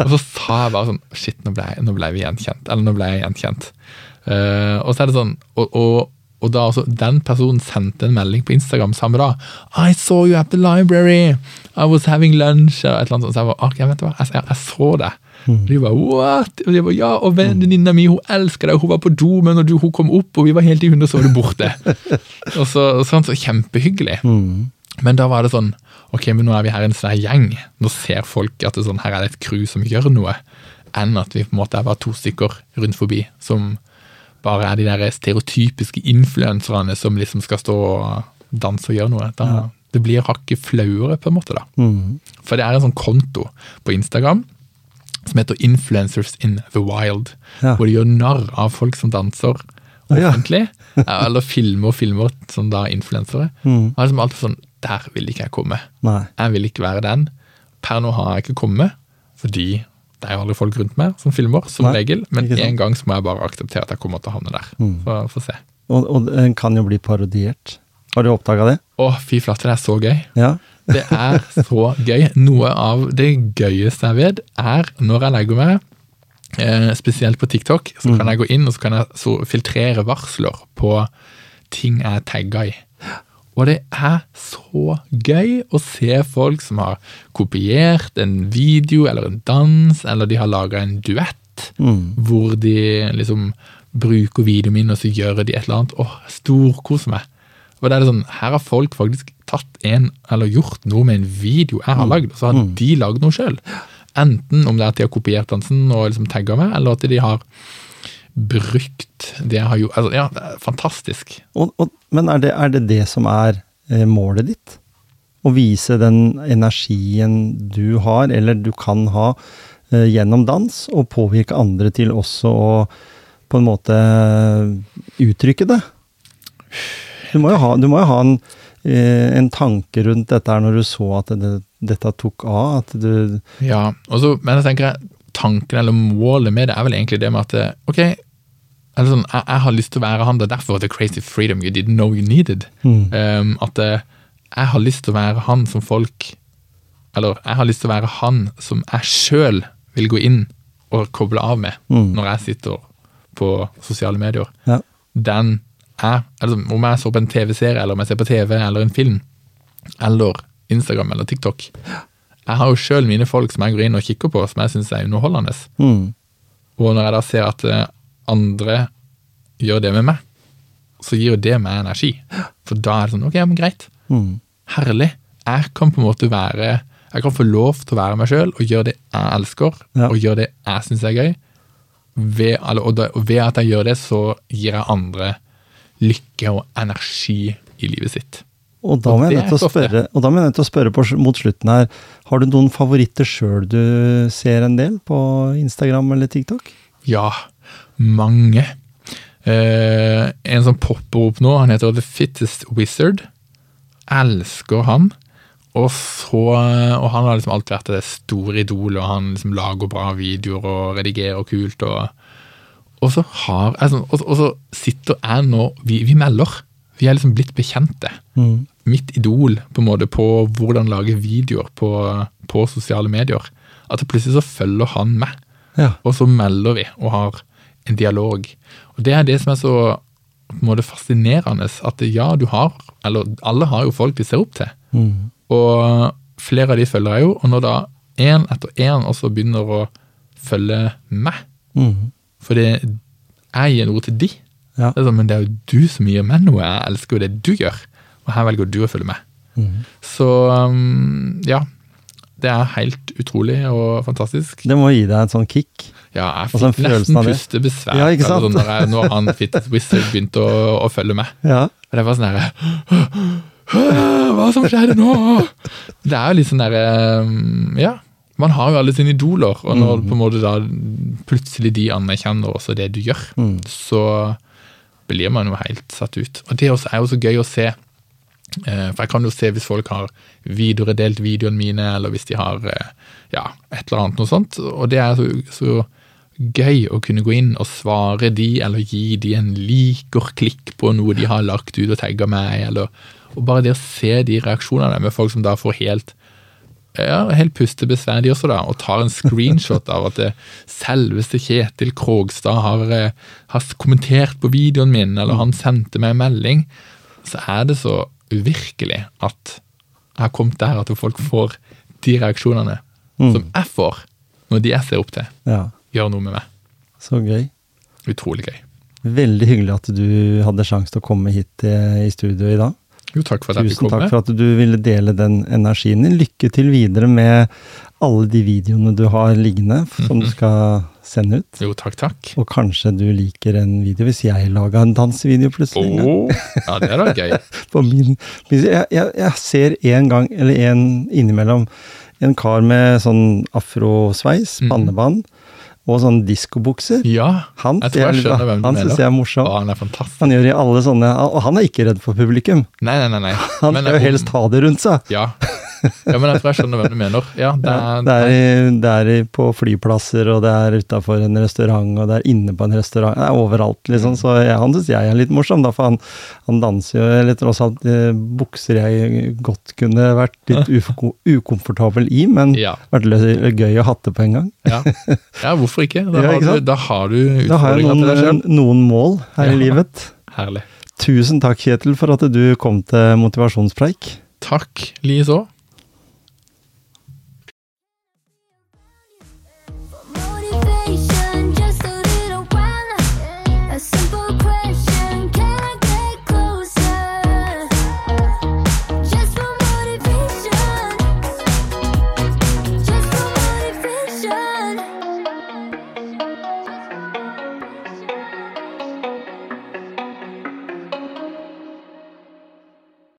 B: Og så sa jeg bare sånn Shit, nå ble, nå ble vi gjenkjent. Eller nå ble jeg gjenkjent. Eh, og så er det sånn og, og, og da altså, Den personen sendte en melding på Instagram samme dag. I saw you at the library. I was having lunch. Og et eller annet sånt. Så jeg bare, okay, vet du hva, jeg, jeg, jeg så det. Og de bare, what? Og de bare, ja, og venninna mi hun elsker deg, hun var på do, men når du, hun kom opp, og vi var helt i hundre, så var du borte. og så, sånn, så Kjempehyggelig. Men da var det sånn Ok, men nå er vi her en svær gjeng. Nå ser folk at det sånn, her er det et crew som gjør noe. Enn at vi på en måte er bare to stykker rundt forbi som bare er de der stereotypiske influenserne som liksom skal stå og danse og gjøre noe. Da, Det blir hakket flauere, på en måte. da. For det er en sånn konto på Instagram som heter Influencers in the Wild.
A: Ja.
B: Hvor de gjør narr av folk som danser
A: offentlig, ja.
B: Eller filmer og filmer som da influensere.
A: Mm.
B: Og liksom alltid sånn Der vil ikke jeg komme.
A: Nei.
B: Jeg vil ikke være den. Per nå har jeg ikke kommet, fordi det er jo aldri folk rundt meg som filmer, som
A: Nei,
B: regel. Men.
A: Mm.
B: en gang så må jeg bare akseptere at jeg kommer til å havne der. Så får se.
A: Og, og den kan jo bli parodiert. Har du oppdaga det?
B: Å, fy flate, det er så gøy.
A: Ja.
B: Det er så gøy. Noe av det gøyeste jeg vet, er når jeg legger meg, eh, spesielt på TikTok, så kan jeg gå inn og så kan jeg så filtrere varsler på ting jeg er tagga i. Og det er så gøy å se folk som har kopiert en video eller en dans, eller de har laga en duett, hvor de liksom bruker videoen min, og så gjør de et eller annet. Åh, storkoser meg. Og det er sånn, Her har folk faktisk tatt en, eller gjort noe med en video jeg har lagd, og så har de lagd noe sjøl. Enten om det er at de har kopiert dansen og liksom tagga meg, eller at de har brukt det jeg har gjort. Altså, ja, det er fantastisk.
A: Og, og, men er det, er det det som er eh, målet ditt? Å vise den energien du har, eller du kan ha, eh, gjennom dans, og påvirke andre til også å på en måte uttrykke det? Du må jo ha, du må jo ha en, eh, en tanke rundt dette her når du så at det, dette tok av. At du
B: Ja, også, men jeg tenker tanken eller målet med det er vel egentlig det med at eh, ok, eller sånn, jeg, jeg har lyst til å være han, det er derfor the crazy freedom you didn't know you needed. Um, at eh, jeg har lyst til å være han som folk Eller jeg har lyst til å være han som jeg sjøl vil gå inn og koble av med når jeg sitter på sosiale medier.
A: Ja.
B: Den er altså, Om jeg så på en TV-serie, eller om jeg ser på TV eller en film, eller Instagram eller TikTok Jeg har jo sjøl mine folk som jeg går inn og kikker på, som jeg syns er underholdende.
A: mm,
B: Og når jeg da ser at eh, andre gjør det med meg, så gir jo det meg energi. For da er det sånn ok, men greit.
A: mm,
B: Herlig. Jeg kan på en måte være Jeg kan få lov til å være meg sjøl og gjøre det jeg elsker,
A: Ja.
B: og gjøre det jeg syns er gøy. Ved, og ved at jeg gjør det, så gir jeg andre lykke og energi i livet sitt.
A: Og da må jeg nødt til å spørre, og da må jeg nødt til å spørre på, mot slutten her, har du noen favoritter sjøl du ser en del på Instagram eller TikTok?
B: Ja, mange. Eh, en som popper opp nå, han heter The Fittest Wizard. Elsker han. Og, så, og han har liksom alltid vært det store idolet, og han liksom lager bra videoer og redigerer kult. Og, og, så, har, altså, og, og så sitter jeg nå vi, vi melder. Vi er liksom blitt bekjente. Mitt idol på en måte på hvordan lage videoer på, på sosiale medier. At plutselig så følger han med.
A: Ja.
B: Og så melder vi og har en dialog. Og det er det som er så på en måte fascinerende, at ja, du har Eller alle har jo folk de ser opp til.
A: Mm.
B: Og flere av de følger jeg jo, og når da én etter én også begynner å følge meg,
A: Mm.
B: fordi jeg gir noe til de,
A: Ja.
B: det sånn, men det er jo du som gir meg noe, jeg elsker jo det du gjør, og her velger du å følge med.
A: Mm.
B: Så ja, det er helt utrolig og fantastisk.
A: Det må gi deg en sånn kick.
B: Ja, jeg
A: Altså,
B: fikk nesten pustebesvær
A: Ja,
B: sånn når, jeg, når han Fitness Wizard begynte å, å følge med.
A: Ja.
B: Og det var sånn herre Hva som skjedde nå? Det er jo litt sånn derre Ja, man har jo alle sine idoler, og når
A: Mm.
B: på en måte da plutselig de anerkjenner også det du gjør,
A: Mm.
B: så blir man jo helt satt ut. Og det også er jo så gøy å se. Eh, For jeg kan jo se hvis folk har videredelt videoene mine, eller hvis de har eh, ja, et eller annet noe sånt. Og det er så, så gøy å kunne gå inn og svare de, eller gi de en liker-klikk på noe de har lagt ut og tagga meg, eller og bare det å se de reaksjonene med folk som da får helt ja, helt pustebesvær de også, da, og tar en screenshot av at det selveste Kjetil Krogstad har, eh, har kommentert på videoen min, eller han sendte meg en melding, så er det så uvirkelig at jeg har kommet der at folk får de reaksjonene som jeg får når de jeg ser opp til,
A: ja.
B: gjør noe med meg.
A: Så gøy.
B: Utrolig gøy.
A: Veldig hyggelig at du hadde sjanse til å komme hit eh, i studio i dag.
B: Jo, takk for at
A: Tusen takk for at du ville dele den energien din. Lykke til videre med alle de videoene du har liggende, som du skal sende ut.
B: Jo, takk, takk.
A: Og kanskje du liker en video hvis jeg laga en dansevideo plutselig. Oh.
B: Åh, ja, det er da gøy.
A: På min, jeg, jeg, jeg ser en gang, eller en innimellom, en kar med sånn afrosveis,
B: mm.
A: pannebånd, og sånne diskobukser.
B: Ja,
A: Han,
B: jeg tror jeg skjønner hvem
A: han syns jeg er morsom.
B: Å, han er fantastisk.
A: Han gjør i alle sånne Og han er ikke redd for publikum.
B: Nei, nei, nei. nei.
A: Han
B: Men
A: skal jo helst ha det rundt seg.
B: Ja, Ja, men jeg tror jeg skjønner hvem du mener. Ja, det er,
A: Det er, i, det er på flyplasser, og det er utafor en restaurant, og det er inne på en restaurant. Det er overalt, liksom. Så jeg, han syns jeg er litt morsom, da, for han, han danser jo Eller tross alt eh, bukser jeg godt kunne vært litt ufko- ukomfortabel i, men
B: ja,
A: vært gøy å hatte på en gang.
B: ja. ja, hvorfor ikke? Da
A: Ja,
B: har,
A: ikke
B: du, da har du utfordringa til deg sjøl.
A: noen mål her
B: Ja.
A: i livet.
B: Herlig.
A: Tusen takk, Kjetil, for at du kom til motivasjonspreik.
B: Takk, likeså.